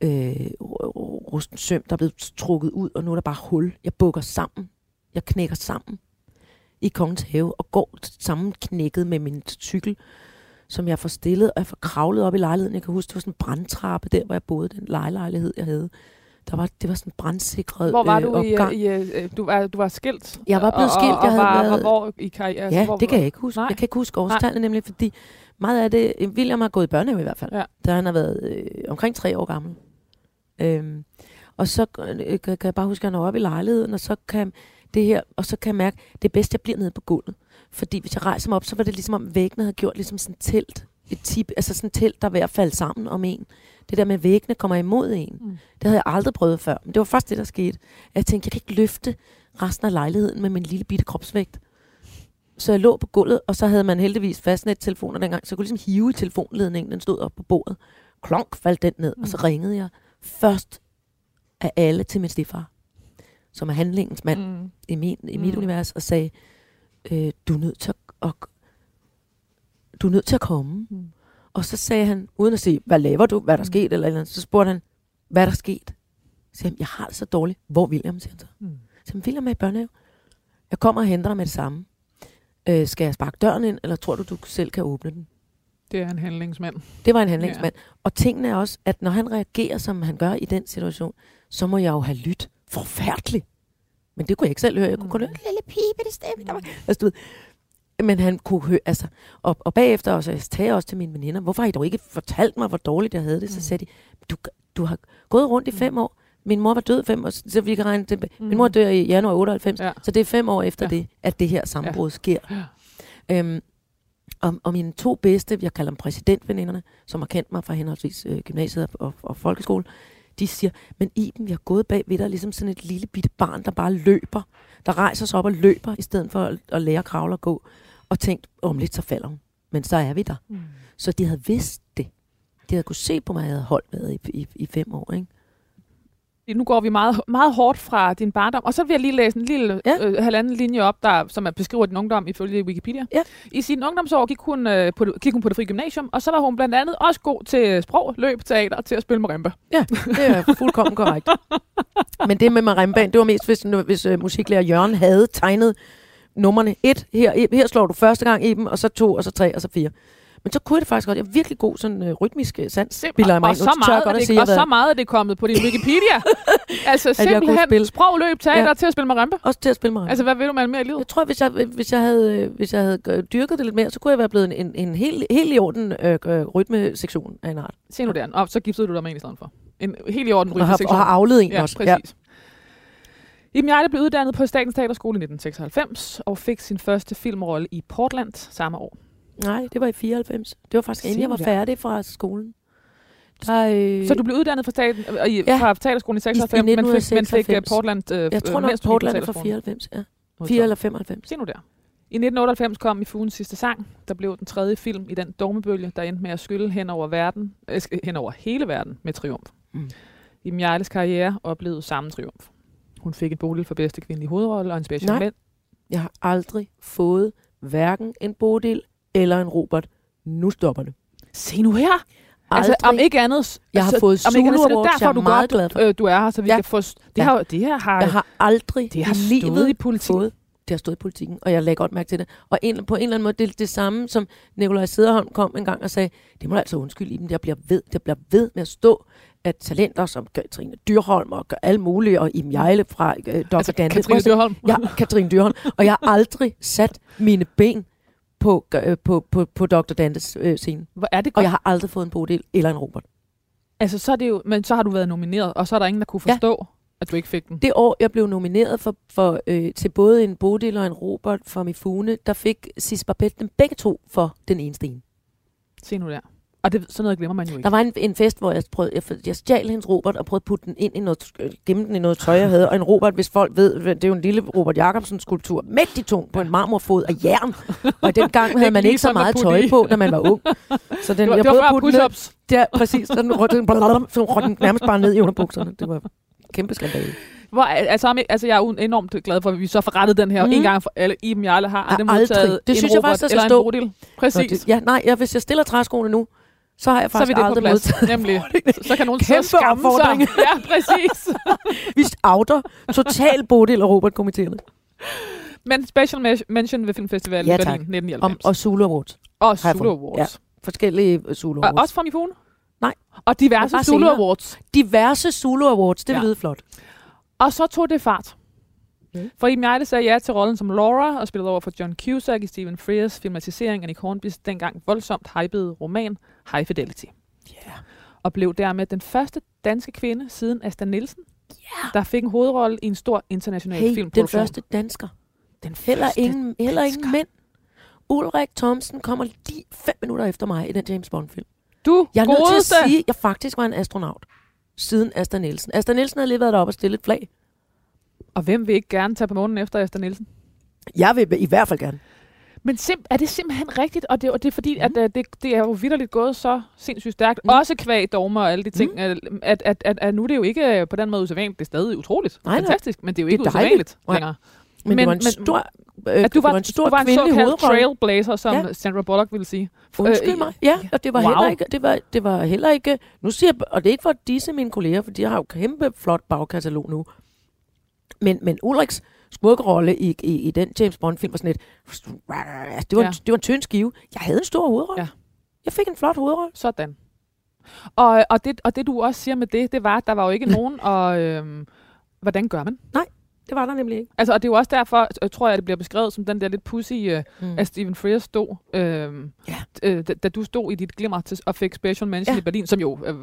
Speaker 2: øh, ru- ru- rusten søm, der er blevet trukket ud, og nu er der bare hul. Jeg bukker sammen. Jeg knækker sammen i kongens have, og går sammenknækket med min cykel, som jeg får stillet, og jeg får kravlet op i lejligheden. Jeg kan huske, det var sådan en brandtrappe der, hvor jeg boede, den lejlighed, jeg havde. Der var, det var sådan en brandsikret
Speaker 1: Hvor var
Speaker 2: øh,
Speaker 1: du i,
Speaker 2: opgang.
Speaker 1: i, øh, du, var, du var skilt?
Speaker 2: Jeg var blevet
Speaker 1: og,
Speaker 2: skilt,
Speaker 1: Og,
Speaker 2: jeg
Speaker 1: og,
Speaker 2: havde
Speaker 1: var,
Speaker 2: været-
Speaker 1: og hvor i karriere? Altså,
Speaker 2: Ja,
Speaker 1: hvor,
Speaker 2: det kan jeg ikke huske.
Speaker 1: Nej.
Speaker 2: Jeg kan ikke huske årstallene nemlig, fordi meget af det, William har gået i børnehave i hvert fald,
Speaker 1: Ja.
Speaker 2: da han har været øh, omkring tre år gammel. Øhm, og så øh, kan jeg bare huske, at han er oppe i lejligheden, og så kan det her, og så kan jeg mærke, det er bedst, jeg bliver nede på gulvet. Fordi hvis jeg rejser mig op, så var det ligesom om væggene havde gjort ligesom sådan et telt. Et tip, altså sådan et telt, der er ved at falde sammen om en. Det der med, at væggene kommer imod en.
Speaker 1: Mm.
Speaker 2: Det havde jeg aldrig prøvet før. Men det var først det, der skete. At jeg tænkte, jeg kan ikke løfte resten af lejligheden med min lille bitte kropsvægt. Så jeg lå på gulvet, og så havde man heldigvis fastnet telefoner dengang, så jeg kunne ligesom hive i telefonledningen, den stod op på bordet. Klonk faldt den ned, mm. og så
Speaker 1: Mm.
Speaker 2: ringede jeg først af alle til min stifar. som er handlingens mand mm. I, min, i mit
Speaker 1: Mm.
Speaker 2: univers, og sagde, øh, du er nødt til at, at, du er nødt til at komme.
Speaker 1: Mm.
Speaker 2: Og så sagde han, uden at sige, hvad laver du, hvad er der
Speaker 1: Mm.
Speaker 2: sket, eller, eller andet, så spurgte han, hvad er der sket? Så sagde han, jeg har det så dårligt. Hvor er William, siger han så.
Speaker 1: Mm.
Speaker 2: Så siger han, William er i børnehave. Jeg kommer og henter dig med det samme. Øh, skal jeg sparke døren ind, eller tror du, du selv kan åbne den?
Speaker 1: Det er en handlingsmand.
Speaker 2: Det var en handlingsmand. Ja. Og tingene er også, at når han reagerer, som han gør i den situation, så må jeg jo have lyttet forfærdeligt. Men det kunne jeg ikke selv høre. Jeg kunne kun høre, lille pibe, det stemme. Der var. Altså, du ved. Men han kunne høre, altså, og, og bagefter også, jeg sagde også til mine veninder, hvorfor har I dog ikke fortalt mig, hvor dårligt jeg havde det? Så
Speaker 1: Mm.
Speaker 2: sagde de, du, du har gået rundt i fem år. Min mor var død fem år, så vi kan regne tilbage.
Speaker 1: Mm.
Speaker 2: Min mor dør i januar 98,
Speaker 1: Ja.
Speaker 2: så det er fem år efter
Speaker 1: Ja.
Speaker 2: det, at det her sammenbrud sker.
Speaker 1: Ja.
Speaker 2: Øhm, og, og mine to bedste, jeg kalder dem præsidentveninderne, som har kendt mig fra henholdsvis øh, gymnasiet og, og, og folkeskole, de siger, men Iben, jeg har gået bag ved dig, ligesom sådan et lille bitte barn, der bare løber, der rejser sig op og løber, i stedet for at, at lære at kravle og gå, og tænkt, om lidt så falder hun. Men så er vi der.
Speaker 1: Mm.
Speaker 2: Så de havde vidst det. De havde kunne se på mig, at jeg havde holdt med i, i, i fem år. Ikke?
Speaker 1: Nu går vi meget, meget hårdt fra din barndom, og så vil jeg lige læse en lille
Speaker 2: Ja.
Speaker 1: øh, halvanden linje op, der, som er beskriver din ungdom ifølge Wikipedia.
Speaker 2: Ja.
Speaker 1: I sin ungdomsår gik hun, øh, på, gik hun på det frie gymnasium, og så var hun blandt andet også god til sprog, løb, teater og til at spille marimba.
Speaker 2: Ja, det er fuldkommen korrekt. Men det med marimbaen, det var mest, hvis, hvis uh, musiklærer Jørgen havde tegnet numrene et. Her, her slår du første gang i dem, og så to, og så tre, og så fire. Men så kunne jeg det faktisk godt. Jeg er virkelig god sådan uh, rytmisk uh, sans. Bilder jeg mig
Speaker 1: og,
Speaker 2: ind.
Speaker 1: så meget,
Speaker 2: godt at
Speaker 1: det,
Speaker 2: sige,
Speaker 1: og så meget er det kommet på din Wikipedia. altså simpelthen
Speaker 2: spille.
Speaker 1: sprog, løb, teater
Speaker 2: Ja.
Speaker 1: ja. til at spille marimba.
Speaker 2: også til at spille marimba.
Speaker 1: Altså, hvad vil du med mere i livet?
Speaker 2: Jeg tror, hvis jeg, hvis jeg havde, øh, hvis jeg havde øh, dyrket det lidt mere, så kunne jeg være blevet en, en, en helt, helt i orden øh, øh, rytmesektion af en art.
Speaker 1: Se nu der. Og så giftede du dig med en i stedet for. En helt i orden
Speaker 2: Og har, og
Speaker 1: rytmesektion.
Speaker 2: har afledt en
Speaker 1: Ja,
Speaker 2: også.
Speaker 1: præcis. Iben Jejle blev uddannet på Statens Teaterskole i 1996 og fik sin første filmrolle i Portland samme år.
Speaker 2: Nej, det var i 94. Det var faktisk inden jeg var færdig fra skolen. Der, øh,
Speaker 1: Så du blev uddannet fra, staten, øh, i,
Speaker 2: Ja.
Speaker 1: fra Teaterskolen i 96,
Speaker 2: I
Speaker 1: men, fik, men fik
Speaker 2: 1996.
Speaker 1: uh, Portland... Øh,
Speaker 2: jeg tror
Speaker 1: øh,
Speaker 2: nok, Portland fra
Speaker 1: teaterskolen.
Speaker 2: 94. Ja.
Speaker 1: Modtaget.
Speaker 2: 4 eller 95.
Speaker 1: Se nu der. I 1998 kom i Fugens sidste sang, der blev den tredje film i den dogmebølge, der endte med at skylle hen over, verden, øh, hen over hele verden med triumf.
Speaker 2: Mm.
Speaker 1: Iben Jejles karriere oplevede samme triumf. Hun fik en Bodil for bedste kvindelige hovedrolle og en special
Speaker 2: Nej.
Speaker 1: mænd.
Speaker 2: Jeg har aldrig fået hverken en Bodil eller en Robert. Nu stopper det.
Speaker 1: Se nu her!
Speaker 2: Aldrig.
Speaker 1: Altså, om ikke andet...
Speaker 2: Jeg har
Speaker 1: altså,
Speaker 2: fået
Speaker 1: andet,
Speaker 2: Zulu
Speaker 1: det
Speaker 2: Awards.
Speaker 1: derfor,
Speaker 2: Jeg er
Speaker 1: du
Speaker 2: meget glad for.
Speaker 1: øh, du er her, så vi
Speaker 2: Ja.
Speaker 1: kan få... Det,
Speaker 2: Ja.
Speaker 1: har, det her har,
Speaker 2: jeg har aldrig
Speaker 1: det har
Speaker 2: livet
Speaker 1: i politik.
Speaker 2: fået. Det har stået i politikken, og jeg lagde godt mærke til det. Og en, på en eller anden måde, det er det samme, som Nikolaj Sederholm kom en gang og sagde, det må du altså undskylde i dem, der bliver ved, der bliver ved med at stå, at talenter som Katrine Dyrholm og gør alt muligt, og Im Jejle fra øh, Dr.
Speaker 1: Altså,
Speaker 2: Dante.
Speaker 1: Katrine Dyrholm.
Speaker 2: Ja, Katrine Dyrholm. Og jeg har aldrig sat mine ben på, øh, på, på, på Dr. Dantes øh, scene.
Speaker 1: Hvor er det
Speaker 2: Og
Speaker 1: godt.
Speaker 2: jeg har aldrig fået en Bodil eller en Robert.
Speaker 1: Altså, så er det jo, men så har du været nomineret, og så er der ingen, der kunne
Speaker 2: Ja.
Speaker 1: forstå, at du ikke fik den.
Speaker 2: Det år, jeg blev nomineret for, for, øh, til både en Bodil og en Robert fra Mifune, der fik Sis Babette dem begge to for den ene sten.
Speaker 1: Se nu der. Og det, sådan noget glemmer man jo ikke.
Speaker 2: Der var en, en fest, hvor jeg, prøvede, jeg, jeg stjal hendes Robert og prøvede at putte den ind i noget, gemme den i noget tøj, jeg havde. Og en Robert, hvis folk ved, det er jo en lille Robert Jacobsen skulptur, mægtig tung på en marmorfod af jern. Og dengang havde
Speaker 1: Ikke
Speaker 2: man ikke så meget tøj på, da man var ung. Så den,
Speaker 1: det var,
Speaker 2: jeg prøvede at putte den ned, der, præcis, den, rød- den, den nærmest bare ned i underbukserne. Det var kæmpe skandale.
Speaker 1: Hvor, altså, altså, jeg er enormt glad for, at vi så får rettet den her mm. en gang for alle. Iben Jarle har aldrig modtaget
Speaker 2: Det
Speaker 1: en
Speaker 2: synes jeg
Speaker 1: Robert
Speaker 2: faktisk, der skal
Speaker 1: eller en. Bodil.
Speaker 2: Nå,
Speaker 1: Præcis.
Speaker 2: det, ja, nej, ja, hvis jeg stiller træskoene nu, så har jeg
Speaker 1: så er vi
Speaker 2: faktisk
Speaker 1: det
Speaker 2: aldrig modtaget.
Speaker 1: Nemlig. Så kan nogen
Speaker 2: Kæmpe
Speaker 1: så skamme sig. Ja, præcis.
Speaker 2: Vi outer total Bodil og Robert komiteerne.
Speaker 1: Men special mention ved Filmfestivalen
Speaker 2: Ja, tak.
Speaker 1: Berlin 1999.
Speaker 2: Om, og Zulu Awards.
Speaker 1: og Zulu. Awards.
Speaker 2: Forskellige øh, Zulu
Speaker 1: Og
Speaker 2: Awards.
Speaker 1: også fra Mifune?
Speaker 2: Nej.
Speaker 1: Og diverse Zulu. Awards.
Speaker 2: Diverse Zulu Awards, det
Speaker 1: Ja.
Speaker 2: ja. lyder flot.
Speaker 1: Og så tog det fart.
Speaker 2: Mm.
Speaker 1: For Iben Jejle sagde ja til rollen som Laura og spillede over for John Cusack i Stephen Frears filmatisering af Nick Hornbys dengang voldsomt hypede roman High Fidelity.
Speaker 2: Yeah.
Speaker 1: Og blev dermed den første danske kvinde siden Asta Nielsen, yeah. der fik en hovedrolle i en stor international
Speaker 2: Hey, den
Speaker 1: filmproduktion.
Speaker 2: første dansker.
Speaker 1: den
Speaker 2: Heller
Speaker 1: første
Speaker 2: ingen, heller ingen mænd. Ulrik Thomsen kommer lige fem minutter efter mig i den James Bond-film.
Speaker 1: Du,
Speaker 2: Jeg er nødt til at sige, at jeg faktisk var en astronaut. Siden Asta Nielsen. Asta Nielsen havde lige været deroppe og stillet et flag.
Speaker 1: Og hvem vil ikke gerne tage på månen efter Asta Nielsen?
Speaker 2: Jeg vil i hvert fald gerne.
Speaker 1: Men sim- er det simpelthen rigtigt? Og det, og det er fordi,
Speaker 2: Mhm.
Speaker 1: mm. at, at det, det er jo vidderligt gået så sindssygt stærkt.
Speaker 2: Mm.
Speaker 1: Også kvæg dogmer og alle de ting.
Speaker 2: Mhm.
Speaker 1: Mm. At, at, at, at, nu er det jo ikke øh, på den måde usædvanligt. Det er stadig utroligt.
Speaker 2: Nej, nej.
Speaker 1: Fantastisk. Men det er jo
Speaker 2: Det er
Speaker 1: ikke
Speaker 2: dejligt.
Speaker 1: usædvanligt
Speaker 2: Nej.
Speaker 1: længere.
Speaker 2: Men, men det var en
Speaker 1: men-
Speaker 2: stor, øh,
Speaker 1: At du var,
Speaker 2: var en stor
Speaker 1: du var en såkaldt trailblazer, som
Speaker 2: Ja.
Speaker 1: Sandra Bullock ville sige.
Speaker 2: Undskyld
Speaker 1: Øh,
Speaker 2: mig. Ja, og det var
Speaker 1: Wow.
Speaker 2: heller ikke, det var, det var heller ikke, nu siger jeg, og det er ikke for at disse mine kolleger, for de har jo kæmpe flot bagkatalog nu. Men, men Ulriks skurkerolle i, i, i den James Bond film var sådan et, det var, ja. en, det var en tynd skive. Jeg havde en stor hovedrolle.
Speaker 1: Ja.
Speaker 2: Jeg fik en flot hovedrolle.
Speaker 1: Sådan. Og, og, det, og det, du også siger med det, det var, at der var jo ikke nogen, og øhm, hvordan gør man?
Speaker 2: Det var der nemlig ikke.
Speaker 1: Altså, og det er jo også derfor, øh, tror jeg, at det bliver beskrevet som den der lidt pussy, øh,
Speaker 2: Mm.
Speaker 1: at Stephen Frears stod, øhm,
Speaker 2: Ja.
Speaker 1: øh, da, da du stod i dit glimmer til, og fik Special Mention
Speaker 2: Ja.
Speaker 1: i Berlin, som jo øh,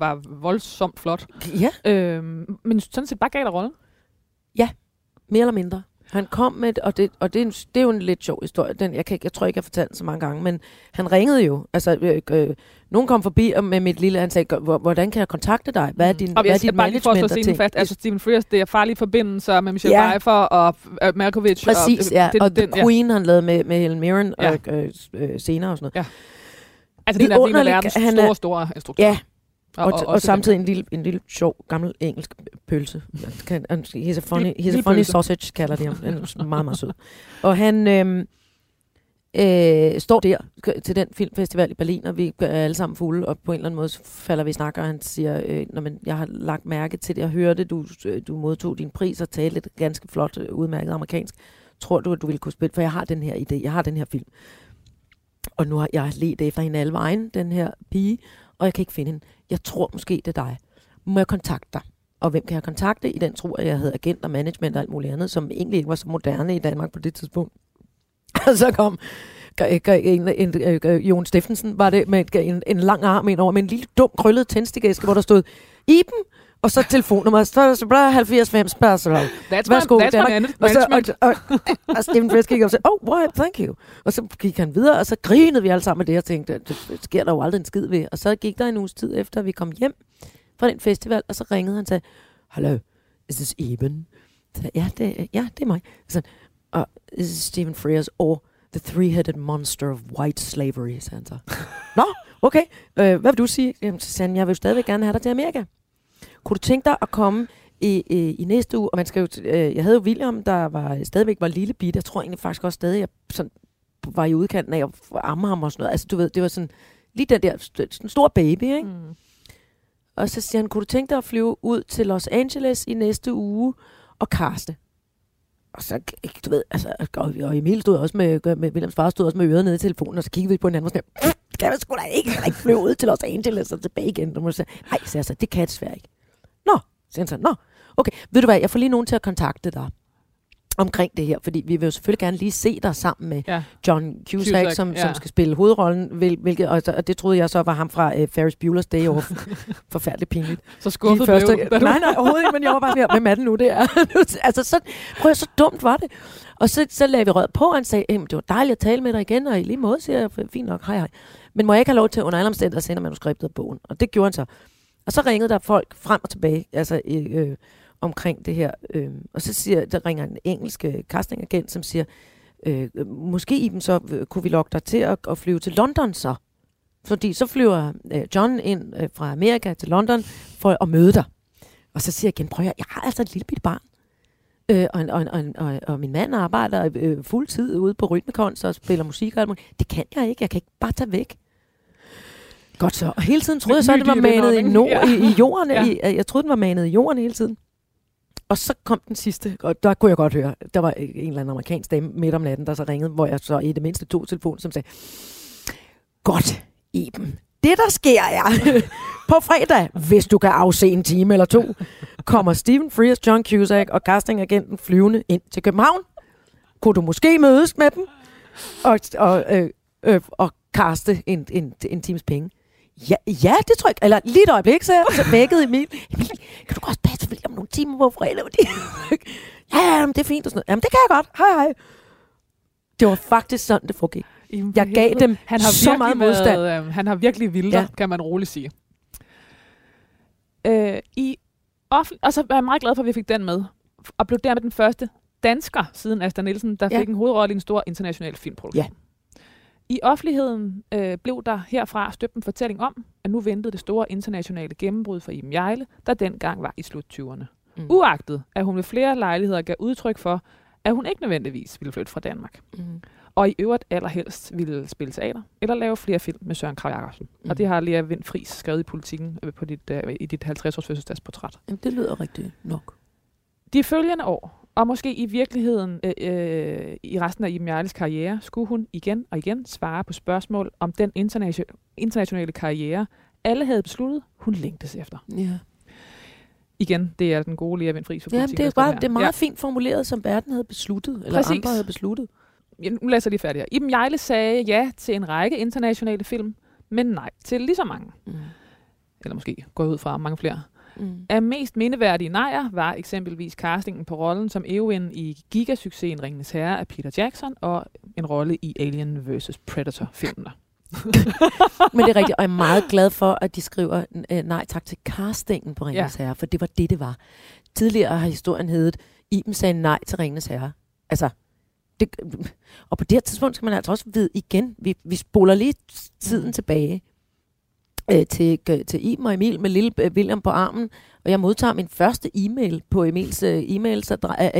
Speaker 1: var voldsomt flot.
Speaker 2: Ja,
Speaker 1: Øhm, men sådan set bare gav dig rollen.
Speaker 2: Mere eller mindre. Han kom med, og det, og det, er, en, det er jo en lidt sjov historie. Den, jeg, kan, jeg tror ikke, jeg har fortalt den så mange gange, men han ringede jo. Altså, øh, øh, nogen kom forbi og med mit lille, han sagde, "Hvor- hvordan kan jeg kontakte dig? Hvad er din,
Speaker 1: Mm. og
Speaker 2: hvad er
Speaker 1: jeg skal
Speaker 2: dit
Speaker 1: bare lige for at slå
Speaker 2: management? og
Speaker 1: scenen
Speaker 2: ting?"
Speaker 1: fast. Altså, Stephen Frears, det er farlige forbindelser med Michelle
Speaker 2: Ja.
Speaker 1: ja. Pfeiffer og uh, Malkovich.
Speaker 2: Præcis,
Speaker 1: og,
Speaker 2: ja.
Speaker 1: Den,
Speaker 2: og The
Speaker 1: den, ja.
Speaker 2: Queen, han lavede med, med Helen Mirren
Speaker 1: Ja.
Speaker 2: og øh, øh, senere og sådan noget.
Speaker 1: Altså, den er en af
Speaker 2: han
Speaker 1: store, store instruktører.
Speaker 2: Ja, og, og, og,
Speaker 1: også
Speaker 2: samtidig en lille, en lille sjov, gammel engelsk pølse. Kan- He's a funny, he's a funny sausage, kalder de ham. Han er meget, meget sød. Og han øhm, øh, står der til den filmfestival i Berlin, og vi er alle sammen fulde, og på en eller anden måde falder vi i snak, og han siger, øh, når man, jeg har lagt mærke til det, jeg hørte, du, øh, du modtog din pris og talte lidt ganske flot, øh, udmærket amerikansk. Tror du, at du ville kunne spille? For jeg har den her idé, jeg har den her film. Og nu har jeg let efter hende alle vejen, den her pige, og jeg kan ikke finde hende. Jeg tror måske, det er dig. Må jeg kontakte dig? Og hvem kan jeg kontakte? I den tror jeg, jeg havde agent og management og alt muligt andet, som egentlig ikke var så moderne i Danmark på det tidspunkt. Og så kom en, en, øh, en, en, Jon Steffensen, var det, med en, en lang arm ind over, med en lille dum krøllet tændstikæske, hvor der stod Iben, og så telefonnummer, så så bare 70 5 spørgsmål.
Speaker 1: That's
Speaker 2: Værsgo,
Speaker 1: my, that's
Speaker 2: Danmark.
Speaker 1: my
Speaker 2: Og, så, og, og, og Stephen Frears gik op og sagde, oh, why, thank you. Og så gik han videre, og så grinede vi alle sammen med det, og tænkte, det, det sker der jo aldrig en skid ved. Og så gik der en uges tid efter, vi kom hjem fra den festival, og så ringede han og sagde, hello, is this Eben? Så, ja, det, ja, det er mig. Så, og this is Stephen Frears, or the three-headed monster of white slavery, sagde han så. Nå, okay. Øh, hvad vil du sige? Jamen, så sagde han, jeg vil stadigvæk gerne have dig til Amerika. Kunne du tænke dig at komme i, i, i næste uge? Og man skal jo, øh, jeg havde jo William, der var, stadigvæk var lille bitte. Jeg tror egentlig faktisk også stadig, jeg sådan, var i udkanten af at amme ham og sådan noget. Altså, du ved, det var sådan lige den der sådan en stor baby, ikke?
Speaker 1: Mm.
Speaker 2: Og så siger han, kunne du tænke dig at flyve ud til Los Angeles i næste uge og kaste? Og så, du ved, altså, og, Emil stod også med, med Williams far stod også med øret nede i telefonen, og så kiggede vi på hinanden og sådan, "Mm, det kan man sgu da ikke, jeg ikke flyve ud til Los Angeles og tilbage igen. Og så, Nej, så jeg så, det kan jeg desværre ikke. Nå, siger han så, nå, okay, ved du hvad, jeg får lige nogen til at kontakte dig omkring det her, fordi vi vil jo selvfølgelig gerne lige se dig sammen med
Speaker 1: Ja.
Speaker 2: John Cusack,
Speaker 1: Cusack,
Speaker 2: som,
Speaker 1: ja.
Speaker 2: som skal spille hovedrollen, hvil, hvilket, og, og det troede jeg så var ham fra uh, Ferris Bueller's Day Off. Forfærdeligt pinligt.
Speaker 1: Så skuffet
Speaker 2: første,
Speaker 1: blev
Speaker 2: nej, nej, overhovedet ikke, men jeg var bare mere, hvem er det nu, det er? altså, så, prøv at, så dumt var det. Og så, så lagde vi rød på, og han sagde, "Jamen, det var dejligt at tale med dig igen, og i lige måde siger jeg, fint nok, hej hej. Men må jeg ikke have lov til under alle omstændigheder at sende manuskriptet af bogen? Og det gjorde han så. Og så ringede der folk frem og tilbage, altså øh, omkring det her. Øh, og så siger, der ringer en engelsk øh, castingagent, som siger, øh, måske i så øh, kunne vi lokke dig til at, at flyve til London så. Fordi så flyver øh, John ind øh, fra Amerika til London for at møde dig. Og så siger jeg igen, prøv at jeg har altså et lille bitte barn. Øh, og, og, og, og, og min mand arbejder øh, fuld tid ude på Rytmekons og spiller musik og alt muligt. Det kan jeg ikke. Jeg kan ikke bare tage væk. Godt så. Og hele tiden troede jeg så, at det var manet i, nord,
Speaker 1: Ja.
Speaker 2: i, i jorden.
Speaker 1: Ja.
Speaker 2: I, jeg troede, den var manet i jorden hele tiden. Og så kom den sidste, og der kunne jeg godt høre, der var en eller anden amerikansk stemme midt om natten, der så ringede, hvor jeg så i det mindste tog telefonen, som sagde, Godt, Iben. Det, der sker, er, på fredag, hvis du kan afse en time eller to, kommer Stephen Frears, John Cusack og castingagenten flyvende ind til København. Kunne du måske mødes med dem og, og, øh, øh, og kaste en, en, en times penge? Ja, ja, det tror jeg ikke. Eller lige et øjeblik, så jeg vækkede Emil. Emil, kan du godt passe William nogle timer på fredag? Fordi... ja, ja, det er fint og sådan noget. Jamen, det kan jeg godt. Hej, hej. Det var faktisk sådan, det foregik.
Speaker 1: Jamen,
Speaker 2: Jeg gav dem
Speaker 1: han har
Speaker 2: så meget modstand.
Speaker 1: Været, øh, han har virkelig vildt,
Speaker 2: ja.
Speaker 1: kan man roligt sige. Øh, i offent- og så er jeg meget glad for, at vi fik den med. Og blev dermed den første dansker siden Asta Nielsen, der
Speaker 2: Ja.
Speaker 1: fik en hovedrolle i en stor international filmproduktion.
Speaker 2: Ja.
Speaker 1: I offentligheden øh, blev der herfra støbt en fortælling om, at nu ventede det store internationale gennembrud for Iben Jejle, der dengang var i slut 20'erne.
Speaker 2: Mm.
Speaker 1: Uagtet, at hun ved flere lejligheder gav udtryk for, at hun ikke nødvendigvis ville flytte fra Danmark.
Speaker 2: Mm.
Speaker 1: Og i øvrigt allerhelst ville spille teater, eller lave flere film med Søren Krav Jacobsen. Mm. Og det har Lea Vind Friis skrevet i politikken øh, på dit, øh, i dit 50-års fødselsdagsportræt.
Speaker 2: Jamen, det lyder rigtigt nok.
Speaker 1: De følgende år, og måske i virkeligheden øh, øh, i resten af Iben Jarles karriere, skulle hun igen og igen svare på spørgsmål om den internation- internationale karriere, alle havde besluttet, hun længtes efter.
Speaker 2: Ja.
Speaker 1: Igen, det er den gode Lea
Speaker 2: Jamen,
Speaker 1: politikken.
Speaker 2: det er, bare, det er meget ja. fint formuleret, som verden havde besluttet, eller
Speaker 1: Præcis.
Speaker 2: andre havde besluttet.
Speaker 1: Ja, nu læser jeg lige færdig her. Iben Jejle sagde ja til en række internationale film, men nej til lige så mange.
Speaker 2: Mm.
Speaker 1: Eller måske går ud fra mange flere.
Speaker 2: Mm.
Speaker 1: Af mest mindeværdige nejer var eksempelvis castingen på rollen som Eowyn i gigasuccesen Ringenes Herre af Peter Jackson og en rolle i Alien vs. Predator-filmene.
Speaker 2: Men det er rigtigt, og jeg er meget glad for, at de skriver øh, nej tak til castingen på Ringens ja. Herre, for det var det, det var. Tidligere har historien heddet, Iben sagde nej til Ringens Herre. Altså, det, og på det her tidspunkt skal man altså også vide igen, vi, vi spoler lige tiden
Speaker 1: Mm.
Speaker 2: tilbage øh, til, øh, til Iben og Emil med lille øh, William på armen, og jeg modtager min første e-mail på Emils øh, øh,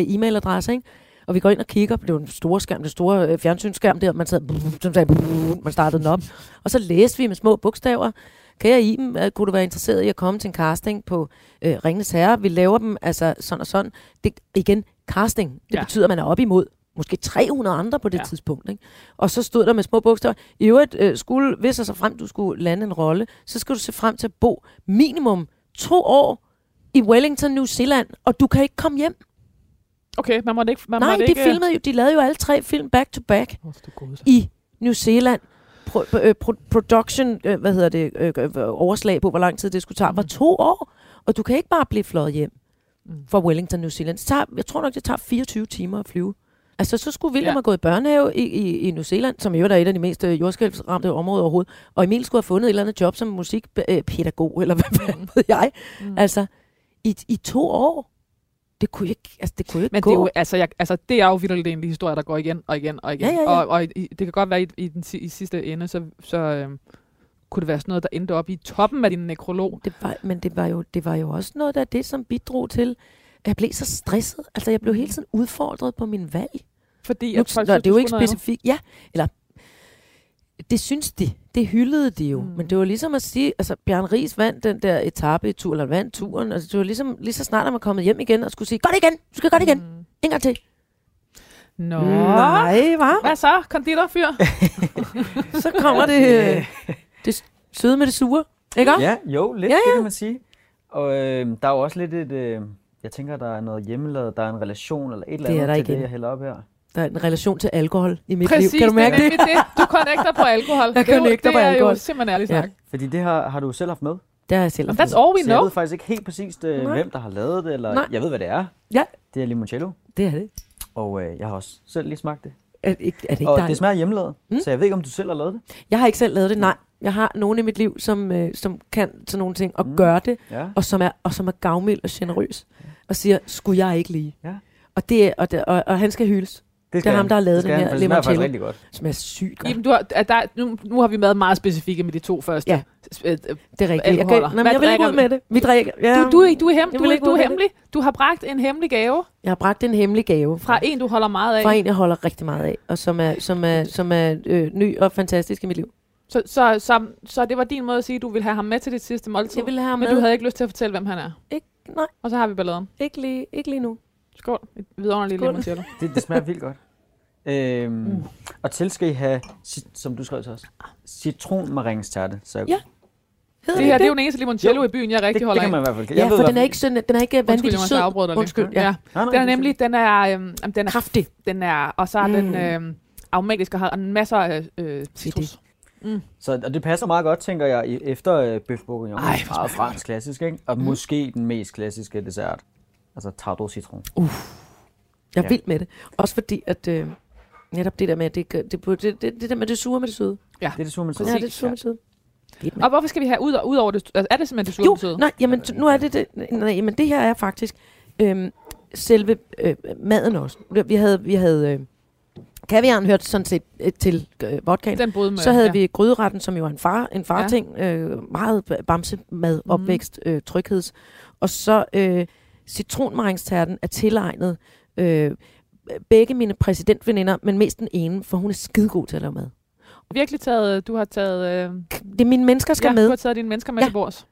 Speaker 2: e-mailadresse, ikke? Og vi går ind og kigger på den store skærm, den store øh, fjernsynsskærm der, man sad, som sagde, man startede den op. Og så læste vi med små bogstaver, kære Iben, kunne du være interesseret i at komme til en casting på øh, Ringens Herre? Vi laver dem altså sådan og sådan. Det, igen, casting, det
Speaker 1: ja.
Speaker 2: betyder, at man er op imod måske 300 andre på det
Speaker 1: Ja.
Speaker 2: tidspunkt. Ikke? Og så stod der med små bogstaver, i øvrigt øh, skulle, hvis og så frem du skulle lande en rolle, så skal du se frem til at bo minimum to år i Wellington, New Zealand, og du kan ikke komme hjem.
Speaker 1: Okay, man måtte ikke... Man
Speaker 2: Nej,
Speaker 1: måtte
Speaker 2: de,
Speaker 1: ikke,
Speaker 2: filmede jo, de lavede jo alle tre film back to back
Speaker 1: gode,
Speaker 2: i New Zealand. Pro, øh, pro, production, øh, hvad hedder det, øh, øh, overslag på, hvor lang tid det skulle tage, var
Speaker 1: Mm.
Speaker 2: to år. Og du kan ikke bare blive fløjet hjem
Speaker 1: Mm.
Speaker 2: fra Wellington, New Zealand. Det tager, jeg tror nok, det tager 24 timer at flyve. Altså, så skulle William
Speaker 1: Ja.
Speaker 2: have gået i børnehave i, i, i New Zealand, som jo er et af de mest øh, jordskælvsramte områder overhovedet. Og Emil skulle have fundet et eller andet job som musikpædagog, eller hvad fanden ved jeg.
Speaker 1: Mm.
Speaker 2: Altså, i, i to år. Det kunne ikke, altså, det kunne ikke
Speaker 1: Men
Speaker 2: gå.
Speaker 1: det er jo, altså, jeg, altså, det er jo vildt en historie, der går igen og igen og igen.
Speaker 2: Ja, ja, ja.
Speaker 1: Og, og i, det kan godt være, i, i, den, i sidste ende, så, så øhm, kunne det være sådan noget, der endte op i toppen af din nekrolog.
Speaker 2: Det var, men det var, jo, det var jo også noget af det, som bidrog til, jeg blev så stresset. Altså, jeg blev hele tiden udfordret på min valg.
Speaker 1: Fordi
Speaker 2: Nu,
Speaker 1: at folk
Speaker 2: nå,
Speaker 1: synes,
Speaker 2: det er jo ikke specifikt. Ja, eller det synes de. Det hyldede de jo.
Speaker 1: Mm.
Speaker 2: Mm. Men det var ligesom at sige, altså Bjørn Ries vandt den der etape i tur, eller vandt turen. Altså det var ligesom, lige så snart, at man kommet hjem igen og skulle sige, gør det igen, du skal gøre det igen, mm.
Speaker 1: Mm.
Speaker 2: en gang til.
Speaker 1: Nå.
Speaker 2: Nej, hva?
Speaker 1: Hvad så, konditorfyr?
Speaker 2: Så kommer det, øh, det søde med det sure. Ikke?
Speaker 3: Ja, jo, lidt,
Speaker 2: ja,
Speaker 3: ja. det kan man sige. Og øh, der er jo også lidt et... Øh, jeg tænker, der er noget hjemmelavet, der er en relation eller et eller
Speaker 2: Det er
Speaker 3: andet
Speaker 2: der
Speaker 3: til
Speaker 2: igen.
Speaker 3: det, jeg hælder op her.
Speaker 2: Der er en relation til alkohol i mit
Speaker 1: Præcis,
Speaker 2: liv. Kan du mærke
Speaker 1: det?
Speaker 2: det?
Speaker 1: Du connecter på alkohol.
Speaker 2: Jeg
Speaker 1: Det er jo-
Speaker 2: connecter på
Speaker 1: Det er
Speaker 2: alkohol.
Speaker 1: jo simpelthen ærligt
Speaker 2: Ja.
Speaker 1: snak.
Speaker 3: Fordi det har, har du selv haft med.
Speaker 2: Det har jeg selv haft
Speaker 1: that's all we
Speaker 3: Så jeg
Speaker 1: know.
Speaker 3: ved faktisk ikke helt præcist,
Speaker 2: Nej.
Speaker 3: hvem der har lavet det, eller
Speaker 2: Nej.
Speaker 3: jeg ved, hvad det er.
Speaker 2: Ja.
Speaker 3: Det er limoncello,
Speaker 2: med. Det er det.
Speaker 3: og øh, jeg har også selv lige smagt det.
Speaker 2: Er, ikke, er det ikke
Speaker 3: og
Speaker 2: dejligt?
Speaker 3: det smager hjemmelavet,
Speaker 2: Mm.
Speaker 3: så jeg ved ikke, om du selv har lavet det.
Speaker 2: Jeg har ikke selv lavet det, nej. Jeg har nogen i mit liv, som, øh, som kan sådan nogle ting og. Mm. gør det,
Speaker 3: Ja.
Speaker 2: og som er, og som er gavmild og generøs, og siger, skulle jeg ikke lige?
Speaker 3: Ja.
Speaker 2: Og, det, er- og, det, og, og han skal hyldes,
Speaker 3: Det,
Speaker 2: er ham, der har lavet
Speaker 3: det
Speaker 2: den her
Speaker 3: det
Speaker 2: limoncello.
Speaker 3: rigtig godt.
Speaker 2: som er sygt godt.
Speaker 1: Jamen, du har, at der, nu, nu har vi været meget specifikke med de to første.
Speaker 2: Ja.
Speaker 1: Øh, øh,
Speaker 2: Det er rigtigt. Jeg, kan, nej, jeg vil ikke ud med det. Vi drikker. Ja,
Speaker 1: Du, du, er, du er, hem, du, er, du er
Speaker 2: med det.
Speaker 1: hemmelig. Du har bragt en hemmelig gave
Speaker 2: Jeg har bragt en hemmelig gave
Speaker 1: fra en, du holder meget af.
Speaker 2: fra en, jeg holder rigtig meget af, og som er, som er, som er øh, ny og fantastisk i mit liv.
Speaker 1: Så, så, så, så det var din måde at sige, at du ville have ham med til dit sidste måltid.
Speaker 2: Jeg ville have ham
Speaker 1: men
Speaker 2: med.
Speaker 1: du havde ikke lyst til at fortælle, hvem han er.
Speaker 2: Ikke, nej,
Speaker 1: Og så har vi balladen.
Speaker 2: ikke lige, ikke lige nu.
Speaker 1: Skål. Et vidunderligt limoncello.
Speaker 3: Det, det smager vildt godt. Øhm,
Speaker 1: Mm.
Speaker 3: Og til skal I have, som du skrev til os, citronmaringstærte. Så
Speaker 2: Ja, Hedder
Speaker 1: Det her, det er jo
Speaker 2: det?
Speaker 1: den eneste limoncello
Speaker 3: Jo.
Speaker 1: i byen, jeg
Speaker 3: det,
Speaker 1: rigtig
Speaker 3: det
Speaker 1: holder
Speaker 3: kan
Speaker 1: af.
Speaker 3: man i hvert fald.
Speaker 2: Ja,
Speaker 3: ved
Speaker 2: for den er ikke, sådan, den er ikke
Speaker 1: Undskyld,
Speaker 2: vanvittigt sød.
Speaker 1: jeg lige.
Speaker 2: Undskyld, ja.
Speaker 1: ja.
Speaker 3: Nej, nej,
Speaker 1: Den er
Speaker 3: det
Speaker 1: nemlig, den er, øhm, den er,
Speaker 2: Kraftig.
Speaker 1: den er, og så er
Speaker 2: Mm.
Speaker 1: den øhm, aromatisk og har en masser af øh, citrus. Mm.
Speaker 3: Så og det passer meget godt, tænker jeg, efter øh, bøf bourguignon.
Speaker 1: Ej,
Speaker 3: meget
Speaker 1: det
Speaker 3: fransk klassisk, ikke? Og mm. måske den mest klassiske dessert. Altså tarte au citron.
Speaker 2: Jeg er
Speaker 3: Ja.
Speaker 2: vild med det. Også fordi, at øh, netop det der med, det, det, det, det, det, det der med det sure med det søde.
Speaker 3: Det er det sure, man
Speaker 2: Ja, det er det sure med det søde.
Speaker 1: Og hvorfor skal vi have ud, ud over det? Altså, er det simpelthen det
Speaker 2: Jo,
Speaker 1: sure
Speaker 2: nej, jamen, nu er det det. Nej, jamen, det her er faktisk... Øhm, selve øh, maden også. Vi havde, vi havde øh, kaviaren hørt sådan set øh, til øh, vodkaen.
Speaker 1: Den med,
Speaker 2: Så havde
Speaker 1: ja.
Speaker 2: vi gryderetten, som jo er en far, en farting, ja. øh, meget bamsemad,
Speaker 1: Mhm.
Speaker 2: opvækst, øh, trygheds. Og så øh, citronmaringsterten er tilegnet øh, begge mine præsidentveninder, men mest den ene, for hun er skidegod til at lave mad.
Speaker 1: Virkelig taget, du har taget... Øh,
Speaker 2: Det er mine mennesker skal
Speaker 1: ja,
Speaker 2: med.
Speaker 1: du har taget dine mennesker med
Speaker 2: Ja.
Speaker 1: til bords.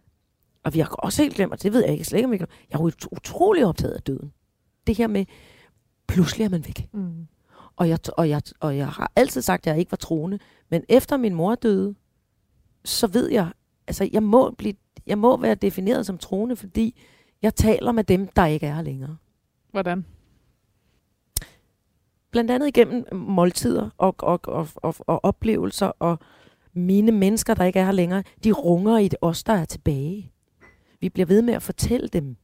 Speaker 2: Og vi har også helt glemt, og det ved jeg ikke slet ikke, jeg, er utrolig optaget af døden. Det her med, pludselig er man væk.
Speaker 1: Mm.
Speaker 2: Og jeg, og, jeg, og jeg har altid sagt, at jeg ikke var troende. Men efter min mor døde, så ved jeg, altså jeg må, blive, jeg må være defineret som troende, fordi jeg taler med dem, der ikke er her længere.
Speaker 1: Hvordan?
Speaker 2: Blandt andet igennem måltider og, og, og, og, og oplevelser, og mine mennesker, der ikke er her længere, de runger i det os, der er tilbage. Vi bliver ved med at fortælle dem.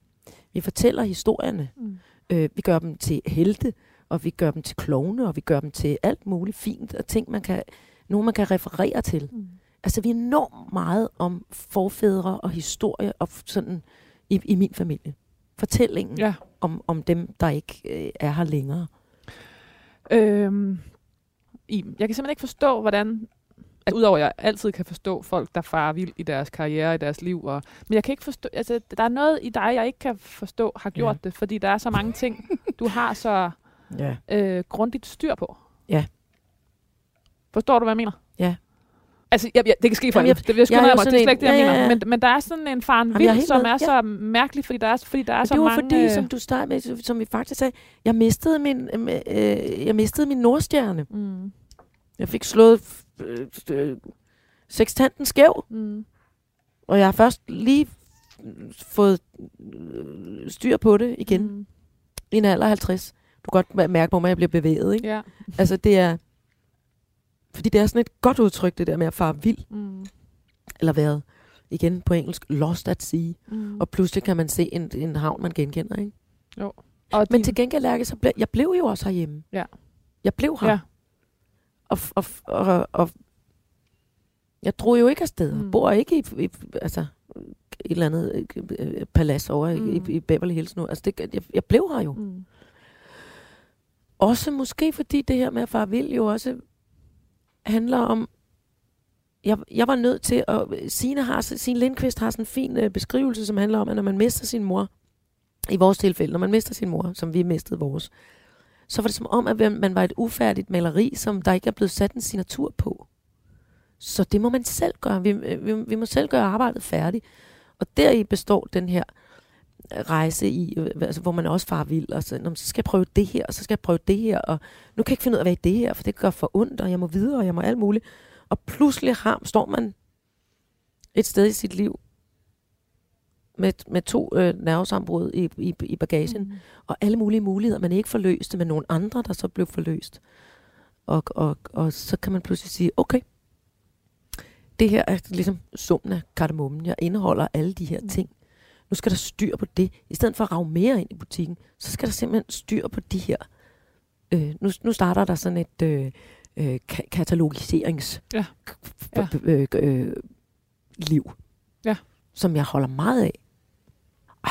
Speaker 2: Vi fortæller historierne.
Speaker 1: Mm.
Speaker 2: Øh, vi gør dem til helte, og vi gør dem til klovne, og vi gør dem til alt muligt fint, og ting, man kan, nogen, man kan referere til.
Speaker 1: Mm.
Speaker 2: Altså, vi er enormt meget om forfædre og historie og sådan i, i min familie. Fortællingen
Speaker 1: Ja.
Speaker 2: om, om dem, der ikke øh, er her længere.
Speaker 1: Øhm, Iben, jeg kan simpelthen ikke forstå, hvordan... Altså, udover at jeg altid kan forstå folk, der farer vild i deres karriere, i deres liv. Og, men jeg kan ikke forstå... Altså, der er noget i dig, jeg ikke kan forstå, har gjort
Speaker 2: Ja.
Speaker 1: det. Fordi der er så mange ting, du har så
Speaker 2: Ja.
Speaker 1: øh, grundigt styr på.
Speaker 2: Ja.
Speaker 1: Forstår du, hvad jeg mener?
Speaker 2: Ja.
Speaker 1: Altså, jeg, jeg, det kan ske for
Speaker 2: Jamen, jeg-
Speaker 1: Det jeg
Speaker 2: jeg jo
Speaker 1: mig. Det er slet ikke det, jeg
Speaker 2: ja,
Speaker 1: mener.
Speaker 2: ja, ja.
Speaker 1: Men, men der er sådan en faren
Speaker 2: jeg
Speaker 1: vild, som
Speaker 2: med.
Speaker 1: er
Speaker 2: Ja.
Speaker 1: så mærkelig, fordi der er, fordi der er så
Speaker 2: det var
Speaker 1: mange...
Speaker 2: fordi,
Speaker 1: øh,
Speaker 2: som du startede med, som vi faktisk sagde, jeg mistede min, øh, øh, jeg mistede min nordstjerne.
Speaker 1: Mm,
Speaker 2: Jeg fik slået øh, øh, sekstanten skæv,
Speaker 1: mm,
Speaker 2: og jeg har først lige fået styr på det igen mm. i en alder af 50. Du kan godt mærke på mig, at jeg bliver bevæget. Ikke?
Speaker 1: ja.
Speaker 2: Altså det er, fordi det er sådan et godt udtryk, det der med at fare vild,
Speaker 1: Mm,
Speaker 2: eller været, igen på engelsk, lost at sea.
Speaker 1: mm.
Speaker 2: Og pludselig kan man se en, en havn, man genkender. Ikke?
Speaker 1: Og
Speaker 2: Men
Speaker 1: din-
Speaker 2: til gengæld, Lærke, så ble, jeg blev jo også herhjemme.
Speaker 1: Ja.
Speaker 2: Jeg blev her.
Speaker 1: Ja.
Speaker 2: Og, og, og, og jeg drog jo ikke afsted.
Speaker 1: Mm.
Speaker 2: Bor ikke i, i altså, et eller andet øh, øh, palads over i,
Speaker 1: Mm.
Speaker 2: i, i Beverly Hills nu. Altså, det, jeg, jeg blev her jo. Mm. Også måske fordi det her med at far vild jo også handler om, jeg, jeg var nødt til at, Signe, har, Signe Lindqvist har sådan en fin øh, beskrivelse, som handler om, at når man mister sin mor, i vores tilfælde, når man mister sin mor, som vi mistede vores, så var det som om, at man var et ufærdigt maleri, som der ikke er blevet sat en signatur på. Så det må man selv gøre. Vi, øh, vi, vi må selv gøre arbejdet færdigt. Og deri består den her rejse i, øh, altså, hvor man også farer vild, og så, "Nå, men så skal jeg prøve det her, og så skal jeg prøve det her, og nu kan jeg ikke finde ud af, hvad det her, for det gør for ondt, og jeg må videre, og jeg må alt muligt. Og pludselig har, står man et sted i sit liv med, med to øh, nervesambrud i, i, i bagagen, mm. og alle mulige muligheder, man ikke forløste, men nogle andre, der så blev forløst. Og, og, og så kan man pludselig sige, okay, det her er ligesom summen af kardemommen. Jeg indeholder alle de her
Speaker 1: Mm.
Speaker 2: Nu skal der styr på det. I stedet for at rave mere ind i butikken, så skal der simpelthen styr på de her. Øh, nu, nu starter der sådan et øh, øh, ka- katalogiserings
Speaker 1: Ja.
Speaker 2: ja. Øh, øh, liv,
Speaker 1: Ja.
Speaker 2: som jeg holder meget af. Ej,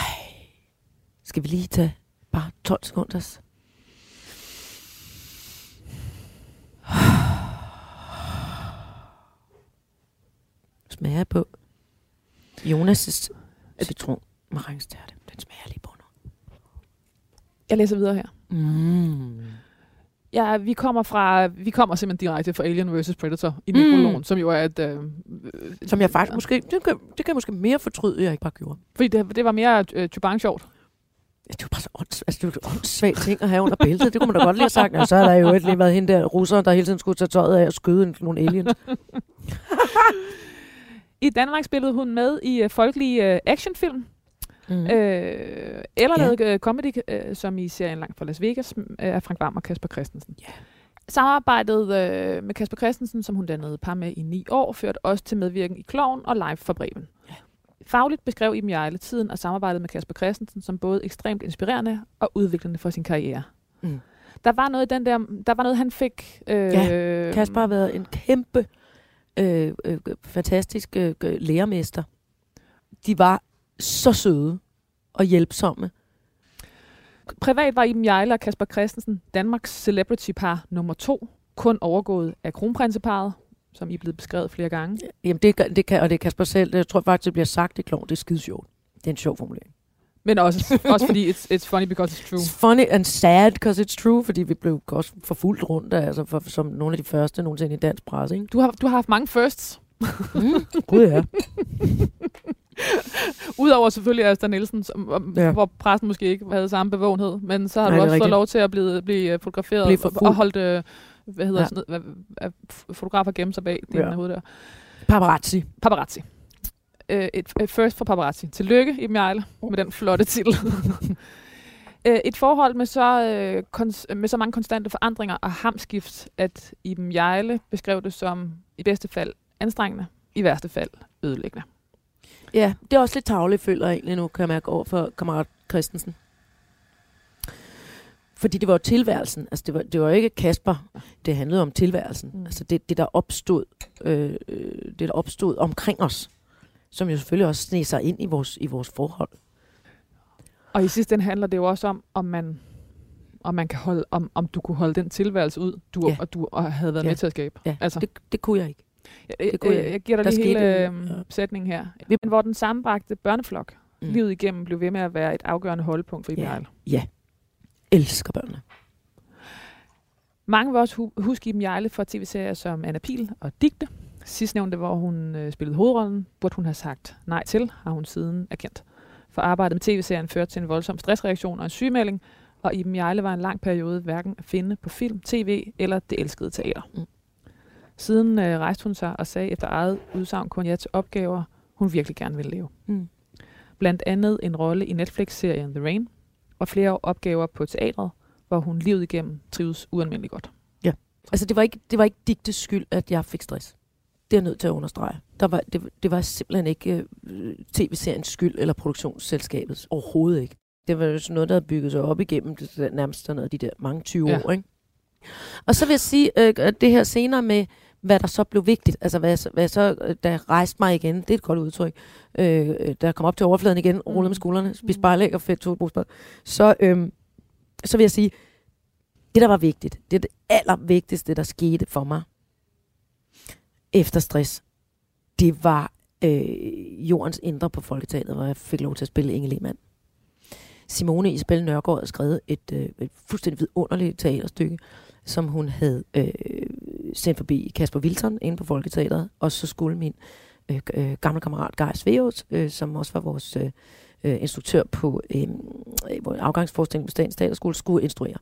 Speaker 2: skal vi lige tage bare 12 sekunder? Smager på Jonas' citron marangstærte. Den smager lige på nu.
Speaker 1: Jeg læser videre her.
Speaker 2: Mm.
Speaker 1: Ja, vi kommer fra, vi kommer simpelthen direkte fra Alien vs. Predator i
Speaker 2: Mm.
Speaker 1: nekrologen, som jo er et... Øh,
Speaker 2: Som jeg faktisk måske, det kan, det kan jeg måske mere fortryde, jeg ikke bare gjorde.
Speaker 1: Fordi det, det var mere øh, Chubang sjovt.
Speaker 2: Det var bare så ånds, altså, det var en åndssvag ting at have under bæltet. Det kunne man da godt lige have sagt. Og så har der jo ikke lige været hende der russer, der hele tiden skulle tage tøjet af og skyde en- nogle aliens.
Speaker 1: I Danmark spillede hun med i øh, folkelige øh, actionfilm,
Speaker 2: Mm.
Speaker 1: øh, eller
Speaker 2: Ja.
Speaker 1: lavede øh, comedy, øh, som i serien Langt fra Las Vegas øh, af Frank Vam og Kasper Christensen.
Speaker 2: Ja.
Speaker 1: Samarbejdet øh, med Kasper Christensen, som hun dannede par med i ni år, førte også til medvirken i Kloven og Live for Bremen.
Speaker 2: Ja.
Speaker 1: Fagligt beskrev Iben Jejle tiden og samarbejdet med Kasper Christensen som både ekstremt inspirerende og udviklende for sin karriere.
Speaker 2: Mm.
Speaker 1: Der var noget i den der, der var noget han fik. Øh,
Speaker 2: Ja, Kasper har været en kæmpe, øh, øh, fantastisk øh, lærermester. De var så søde og hjælpsomme.
Speaker 1: Privat var Iben Jejle og Kasper Christensen Danmarks celebrity-par nummer to, kun overgået af kronprinseparet, som I er blevet beskrevet flere gange.
Speaker 2: Jamen, det, det kan, og det er Kasper selv. Jeg tror faktisk, det bliver sagt, det er klogt. Det er skide sjovt. Det er en sjov formulering.
Speaker 1: Men også, også fordi it's, it's funny because it's true.
Speaker 2: It's funny and sad, because it's true, fordi vi blev også forfulgt rundt, altså for, som nogle af de første nogensinde i dansk presse, ikke?
Speaker 1: Du har, du har haft mange firsts.
Speaker 2: Mm, gud ja.
Speaker 1: Udover selvfølgelig Asta Nielsen, som, om,
Speaker 2: Ja.
Speaker 1: hvor pressen måske ikke havde samme bevågenhed. Men så har
Speaker 2: Nej,
Speaker 1: du også fået lov til at blive, blive fotograferet
Speaker 2: Blive
Speaker 1: og, holdt, øh, hvad hedder
Speaker 2: Ja.
Speaker 1: sådan noget, hvad, fotografer gemme sig bag det
Speaker 2: Ja.
Speaker 1: ja. hoved der.
Speaker 2: Paparazzi.
Speaker 1: Paparazzi. Øh, et, et first for paparazzi. Tillykke, Iben Jejle, med den flotte titel. Øh, et forhold med så, øh, kons- med så mange konstante forandringer og hamskift, at Iben Jejle beskrev det som i bedste fald anstrengende, i værste fald ødelæggende.
Speaker 2: Ja, det er også lidt tavligt, føler jeg egentlig nu, kan jeg mærke over for kammerat Christensen. Fordi det var jo tilværelsen. Altså, det var, det var ikke Kasper. Det handlede om tilværelsen. Mm.
Speaker 1: Mm.
Speaker 2: Altså, det, det, der opstod, øh, øh, det, der opstod omkring os, som jo selvfølgelig også sneg sig ind i vores, i vores forhold.
Speaker 1: Og i sidste ende handler det jo også om, om man, om man kan holde, om, om du kunne holde den tilværelse ud, du,
Speaker 2: Ja.
Speaker 1: og du og havde været
Speaker 2: Ja.
Speaker 1: med til at skabe.
Speaker 2: Ja,
Speaker 1: Altså.
Speaker 2: det, det kunne jeg ikke.
Speaker 1: Jeg,
Speaker 2: det kunne
Speaker 1: jeg,
Speaker 2: jeg
Speaker 1: jeg giver dig
Speaker 2: Der
Speaker 1: lige hele øh,
Speaker 2: ja.
Speaker 1: sætningen her. Vi, hvor den sammenbragte børneflok
Speaker 2: Mm.
Speaker 1: livet igennem blev ved med at være et afgørende holdepunkt for Iben
Speaker 2: Ja.
Speaker 1: Jejle.
Speaker 2: Ja. Elsker børnene.
Speaker 1: Mange vil også hu- huske Iben Jejle fra tv-serier som Anna Pil og Digte. Sidstnævnte, hvor hun øh, spillede hovedrollen, burde hun have sagt nej til, har hun siden erkendt. For arbejdet med tv-serien førte til en voldsom stressreaktion og en sygemelding, og Iben Jejle var en lang periode hverken at finde på film, tv eller det elskede teater.
Speaker 2: Mm.
Speaker 1: Siden øh, rejste hun sig og sagde efter eget udsagn kun ja til opgaver, hun virkelig gerne ville lave.
Speaker 2: Mm.
Speaker 1: Blandt andet en rolle i Netflix-serien The Rain, og flere opgaver på teatret, hvor hun livet igennem trives ualmindeligt godt.
Speaker 2: Altså, det var ikke, det var ikke digtes skyld, at jeg fik stress. Det er jeg nødt til at understrege. Der var, det, det var simpelthen ikke øh, tv-seriens skyld eller produktionsselskabets. Overhovedet ikke. Det var jo sådan noget, der havde bygget sig op igennem det, der, nærmest sådan noget, de der mange 20
Speaker 1: Ja.
Speaker 2: år. Ikke? Og så vil jeg sige, øh, det her senere med, hvad der så blev vigtigt, altså hvad, jeg hvad jeg så, øh, da jeg rejste mig igen, det er et godt udtryk, øh, øh, da jeg kom op til overfladen igen, rullede med
Speaker 1: Mm.
Speaker 2: skuldrene, spiste
Speaker 1: Mm.
Speaker 2: spejlæg og fedt to brugspad, så, øh, så vil jeg sige, det der var vigtigt, det er det allervigtigste, der skete for mig efter stress, det var øh, jordens indre på Folketeateret, hvor jeg fik lov til at spille Inge Lehmann. Simone Isabel Nørgaard havde skrevet et, øh, et fuldstændig vidunderligt teaterstykke, som hun havde øh, sendt forbi Kasper Wilson inde på Folketeateret, og så skulle min øh, øh, gamle kammerat Geis Veos, øh, som også var vores øh, øh instruktør på øh, afgangsforskning vores afgangsforestilling på Statens Teaterskole, skulle instruere.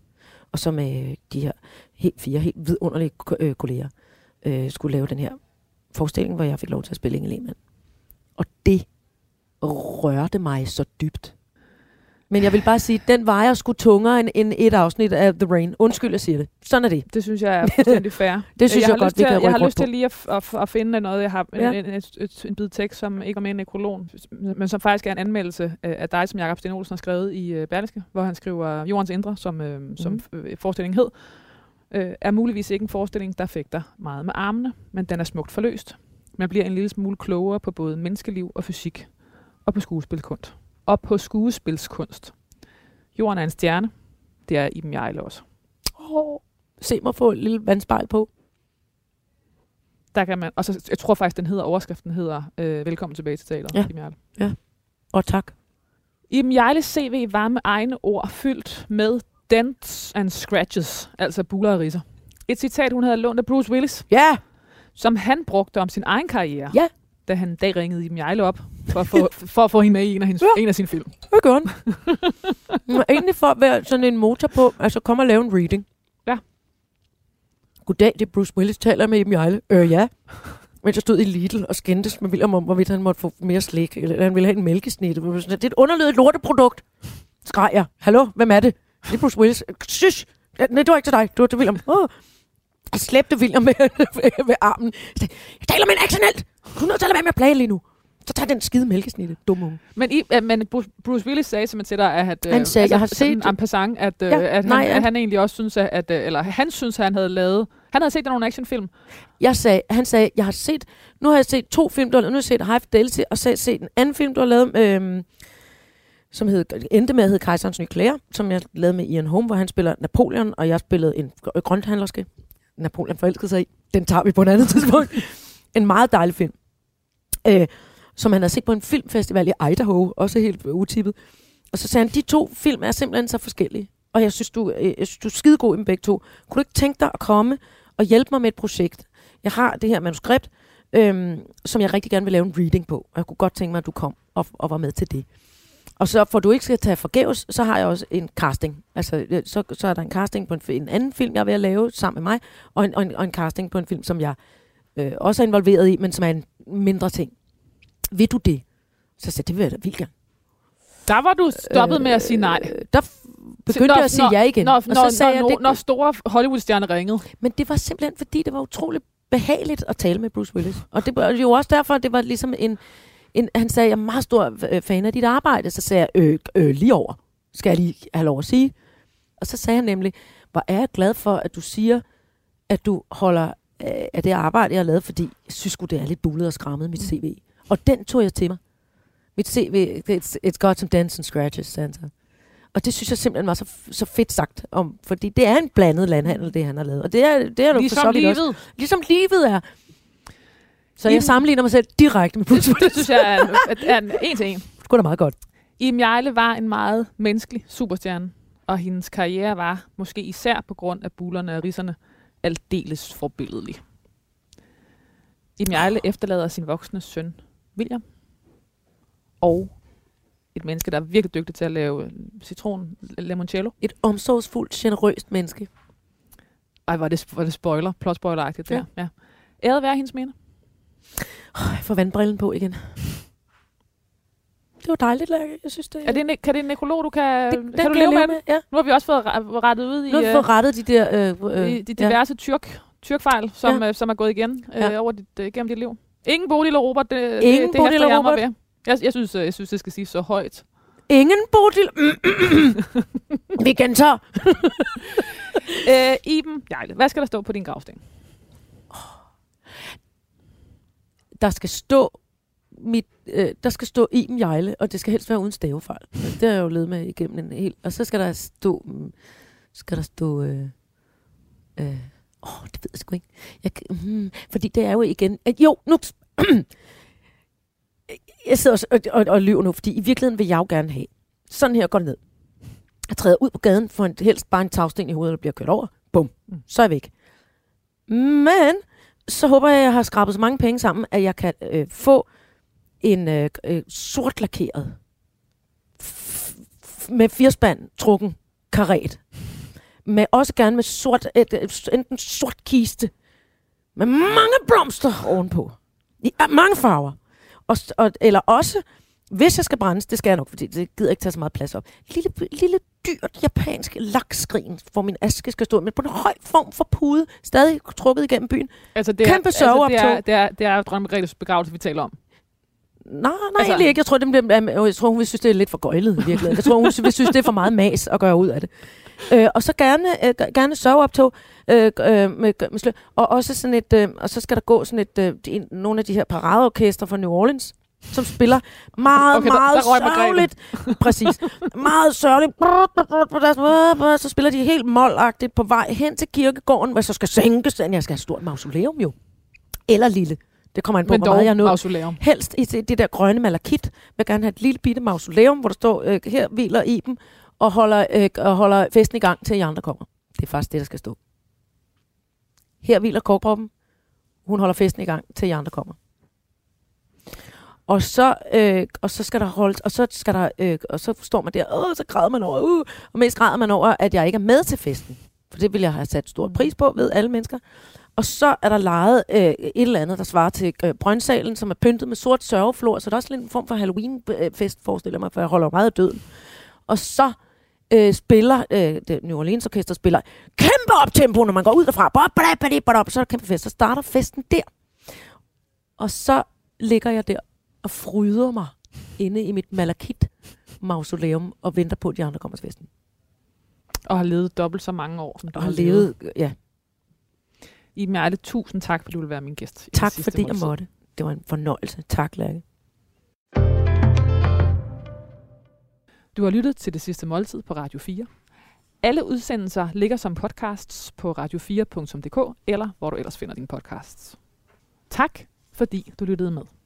Speaker 2: Og så med de her helt, fire helt vidunderlige ko- øh, kolleger øh, skulle lave den her forestilling, hvor jeg fik lov til at spille Inge Lehmann. Og det rørte mig så dybt. Men jeg vil bare sige, den vejer sgu tungere end, end et afsnit af The Rain. Undskyld, jeg siger det. Sådan er det.
Speaker 1: Det synes jeg er fuldstændig fair.
Speaker 2: Det synes
Speaker 1: jeg,
Speaker 2: jeg
Speaker 1: har
Speaker 2: godt,
Speaker 1: lyst
Speaker 2: vi
Speaker 1: til,
Speaker 2: kan
Speaker 1: at- Jeg har lyst til lige at, at, at finde noget. Jeg har
Speaker 2: Ja.
Speaker 1: ja. en, en, et, en bid tekst, som ikke var med i nekrologen, men som faktisk er en anmeldelse af dig, som Jakob Sten Olsen har skrevet i øh, Berlingske, hvor han skriver Jordens Indre, som, øh, som øh, forestillingen hed, øh, er muligvis ikke en forestilling, der fægter meget med armene, men den er smukt forløst. Man bliver en lille smule klogere på både menneskeliv og fysik, og på skuespilkunst. Og på skuespilskunst. Jorden er en stjerne. Det er Iben Jejle også.
Speaker 2: Oh, se mig få et lille vandspejl på.
Speaker 1: Der kan man, og så, jeg tror faktisk, den hedder, overskriften hedder øh, Velkommen tilbage til teateret.
Speaker 2: Ja.
Speaker 1: Iben Jejle.
Speaker 2: Og tak.
Speaker 1: Iben Jejles CV var med egne ord fyldt med dents and scratches, altså buler og ridser. Et citat, hun havde lånt af Bruce Willis,
Speaker 2: Ja,
Speaker 1: som han brugte om sin egen karriere,
Speaker 2: Ja.
Speaker 1: da han en dag ringede Iben Jejle op for at få, for at få hende med i en af, hendes,
Speaker 2: Ja.
Speaker 1: en af sine film.
Speaker 2: hvad gør den? Hun er egentlig for at være sådan en motor på, altså kom og lave en reading.
Speaker 1: Ja.
Speaker 2: Goddag, det er Bruce Willis, taler med Iben Jejle. Øh, ja. Mens jeg stod i Lidl og skændtes med William om, hvorvidt han måtte få mere slik, eller han ville have en mælkesnit. Det var sådan, Det er et underledet lorteprodukt. Skreg jeg. Hallo, hvem er det? Det er Bruce Willis. Ja, Nej, det var ikke til dig. Det var til William. Oh. Jeg slæbte William med, ved armen. Jeg taler med en accent. Du er nødt til at være med at plage lige nu. Så tag den skide mælkesnitte, dumme unge.
Speaker 1: Men, i, øh, men Bruce, Willis sagde simpelthen til dig, at, øh,
Speaker 2: Han sagde, jeg har set-
Speaker 1: en passant, at, øh,
Speaker 2: Ja,
Speaker 1: at, han,
Speaker 2: nej,
Speaker 1: at
Speaker 2: han-
Speaker 1: han egentlig også synes, at, at øh, eller han synes, at han havde lavet, han havde set nogle actionfilm,
Speaker 2: Jeg sagde, han sagde, jeg har set, nu har jeg set to film, du har lavet, nu har jeg set High Fidelity, og så har jeg set en anden film, du har lavet, øhm, som hed, endte med at hedde Kejserens Nye Klæder, som jeg lavede med Ian Holm, hvor han spiller Napoleon, og jeg spillede en gr- grønthandlerske. Napoleon forelskede sig i. Den tager vi på et andet tidspunkt. en meget dejlig film. Øh, som han havde set på en filmfestival i Idaho, også helt utippet. Og så sagde han, de to film er simpelthen så forskellige. Og jeg synes, du, øh, jeg synes, du er skidegod i dem begge to. Kunne du ikke tænke dig at komme og hjælpe mig med et projekt? Jeg har det her manuskript, øhm, som jeg rigtig gerne vil lave en reading på. Og jeg kunne godt tænke mig, at du kom og, og var med til det. Og så for du ikke skal tage forgæves, så har jeg også en casting. Altså, øh, så, så er der en casting på en, en anden film, jeg er ved at lave sammen med mig, og en, og en, og en casting på en film, som jeg øh, også er involveret i, men som er en mindre ting. Vil du det? Så sagde det vil jeg da vildt gerne.
Speaker 1: Der var du stoppet med at sige nej.
Speaker 2: Øh, der f- begyndte
Speaker 1: Når-
Speaker 2: jeg at sige
Speaker 1: når-
Speaker 2: ja igen.
Speaker 1: Når,
Speaker 2: og
Speaker 1: når,
Speaker 2: så sagde
Speaker 1: når,
Speaker 2: jeg,
Speaker 1: når,
Speaker 2: det,
Speaker 1: når store Hollywood-stjerner ringede.
Speaker 2: men det var simpelthen, fordi det var utroligt behageligt at tale med Bruce Willis. Og det var jo også derfor, at det var ligesom en... en han sagde, jeg er meget stor øh, fan af dit arbejde. Så sagde jeg, øh, øh, lige over, skal jeg lige have lov at sige. Og så sagde han nemlig, hvor er jeg glad for, at du siger, at du holder øh, af det arbejde, jeg har lavet, fordi jeg synes sgu, det er lidt bullet og skrammet, mit CV. Og den tog jeg til mig. Mit CV, it's, it's got some dents and scratches, sagde han. Og det synes jeg simpelthen var så, så fedt sagt om, fordi det er en blandet landhandel, det han har lavet. Og det er, det er du for
Speaker 1: Ligesom
Speaker 2: så vidt også.
Speaker 1: livet.
Speaker 2: Ligesom livet er. Så
Speaker 1: Iben-
Speaker 2: jeg sammenligner mig selv direkte med Bruce
Speaker 1: Det
Speaker 2: Willis.
Speaker 1: synes jeg er, er, er en, en til en.
Speaker 2: Det da meget godt.
Speaker 1: Iben Jejle var en meget menneskelig superstjerne, og hendes karriere var, måske især på grund af bulerne og risserne, aldeles forbilledelig. Iben Jejle efterlader sin voksne søn, William, og et menneske, der er virkelig dygtig til at lave øh, citron limoncello.
Speaker 2: Et omsorgsfuldt, generøst menneske.
Speaker 1: Ej, var det, var det spoiler, plot spoiler der.
Speaker 2: Ja.
Speaker 1: Ja. Æret være hendes minde.
Speaker 2: Oh, jeg får vandbrillen på igen. Det var dejligt, Lærke. Jeg synes, det
Speaker 1: Er det en, kan det en nekrolog, du kan,
Speaker 2: det,
Speaker 1: kan
Speaker 2: den
Speaker 1: du
Speaker 2: kan
Speaker 1: leve med? det?
Speaker 2: Ja.
Speaker 1: Nu har vi også fået re- rettet ud i,
Speaker 2: Nu har vi
Speaker 1: øh,
Speaker 2: fået rettet de der... Øh, øh,
Speaker 1: i de diverse tyrk, tyrkfejl, som, ja. øh, som er gået igen øh,
Speaker 2: Ja.
Speaker 1: over dit, øh, gennem dit liv. Ingen Bodil og Robert, det,
Speaker 2: Ingen
Speaker 1: det, det
Speaker 2: Bodil og
Speaker 1: jeg ved. Jeg, jeg, synes, øh, jeg synes, det skal sige så højt.
Speaker 2: Ingen Bodil. vi gentager.
Speaker 1: Øh, Iben, Jejle, hvad skal der stå på din gravsten?
Speaker 2: Der skal stå mit, øh, der skal stå Iben Jejle, og det skal helst være uden stavefejl. Det har jeg jo levet med igennem en hel... Og så skal der stå... mm, Skal der stå... Øh, øh, åh, det ved jeg sgu ikke. Jeg, hmm, fordi det er jo igen... Øh, jo, nu... jeg sidder også og, og, og lyver nu, fordi i virkeligheden vil jeg jo gerne have. Sådan her går det ned. Jeg træder ud på gaden, for en, helst bare en tagsten i hovedet, der bliver kørt over. Bum.
Speaker 1: Mm.
Speaker 2: Så er jeg væk. Men så håber jeg, at jeg har skrabet så mange penge sammen, at jeg kan øh, få en øh, øh, sort lakeret f- f- med firspand trukken karet. Med også gerne med sort, øh, et, et, enten sort kiste med mange blomster ovenpå. I mange farver. Og, og, eller også, hvis jeg skal brændes, det skal jeg nok, fordi det gider ikke tage så meget plads op. Lille, lille dyrt japansk lakskrin, hvor min aske skal stå, men på en høj form for pude, stadig trukket igennem byen.
Speaker 1: Altså, det
Speaker 2: Kæmpe
Speaker 1: er, altså, det, er, det, er, det er Dronning Margrethes begravelse, vi taler om.
Speaker 2: Nej, nej,
Speaker 1: Altså-
Speaker 2: egentlig ikke. Jeg tror, det bliver, jeg tror, hun vil synes, det er lidt for gøjlet i virkeligheden. Jeg tror, hun vil synes, det er for meget mas at gøre ud af det. Øh, og så gerne, øh, gerne sørgeoptog øh, øh, med, med slø. Og også sådan et, øh, og så skal der gå sådan et, øh, de, nogle af de her paradeorkester fra New Orleans, som spiller meget,
Speaker 1: Okay, der-
Speaker 2: meget
Speaker 1: der Margrethe.
Speaker 2: sørgeligt. Præcis. Meget sørgeligt. Så spiller de helt målagtigt på vej hen til kirkegården, hvor så skal sænkes. Jeg skal have stort mausoleum jo. Eller lille. Det kommer an på,
Speaker 1: Men
Speaker 2: hvor meget jeg
Speaker 1: mausoleum.
Speaker 2: Helst i det, det der grønne malakit. Jeg vil gerne have et lille bitte mausoleum, hvor der står, øh, her hviler Iben, og holder, øh, og holder festen i gang, til I andre kommer. Det er faktisk det, der skal stå. Her hviler korkproppen. Hun holder festen i gang, til I andre kommer. Og så, øh, og så skal der holde, og så skal der, øh, og så står man der, og så græder man over, uh, og mest græder man over, at jeg ikke er med til festen. For det vil jeg have sat stor pris på, ved alle mennesker. Og så er der lejet øh, et eller andet, der svarer til øh, Brøndsalen, som er pyntet med sort sørgeflor, så det er også lidt en form for Halloween-fest, øh, forestiller mig, for jeg holder meget af døden. Og så øh, spiller, øh, det New Orleans Orkester spiller kæmpe optempo, når man går ud derfra. Så er der kæmpe fest. Så starter festen der. Og så ligger jeg der og fryder mig inde i mit malakit mausoleum og venter på, at de andre kommer til festen.
Speaker 1: Og har levet dobbelt så mange år, som du
Speaker 2: Og har levet, ja,
Speaker 1: Iben Jejle, tusind tak, fordi du vil være min gæst. i
Speaker 2: tak fordi jeg
Speaker 1: måltid.
Speaker 2: måtte. Det var en fornøjelse. Tak, Lærke.
Speaker 1: Du har lyttet til Det Sidste Måltid på Radio 4. Alle udsendelser ligger som podcasts på radio4.dk, eller hvor du ellers finder dine podcasts. Tak, fordi du lyttede med.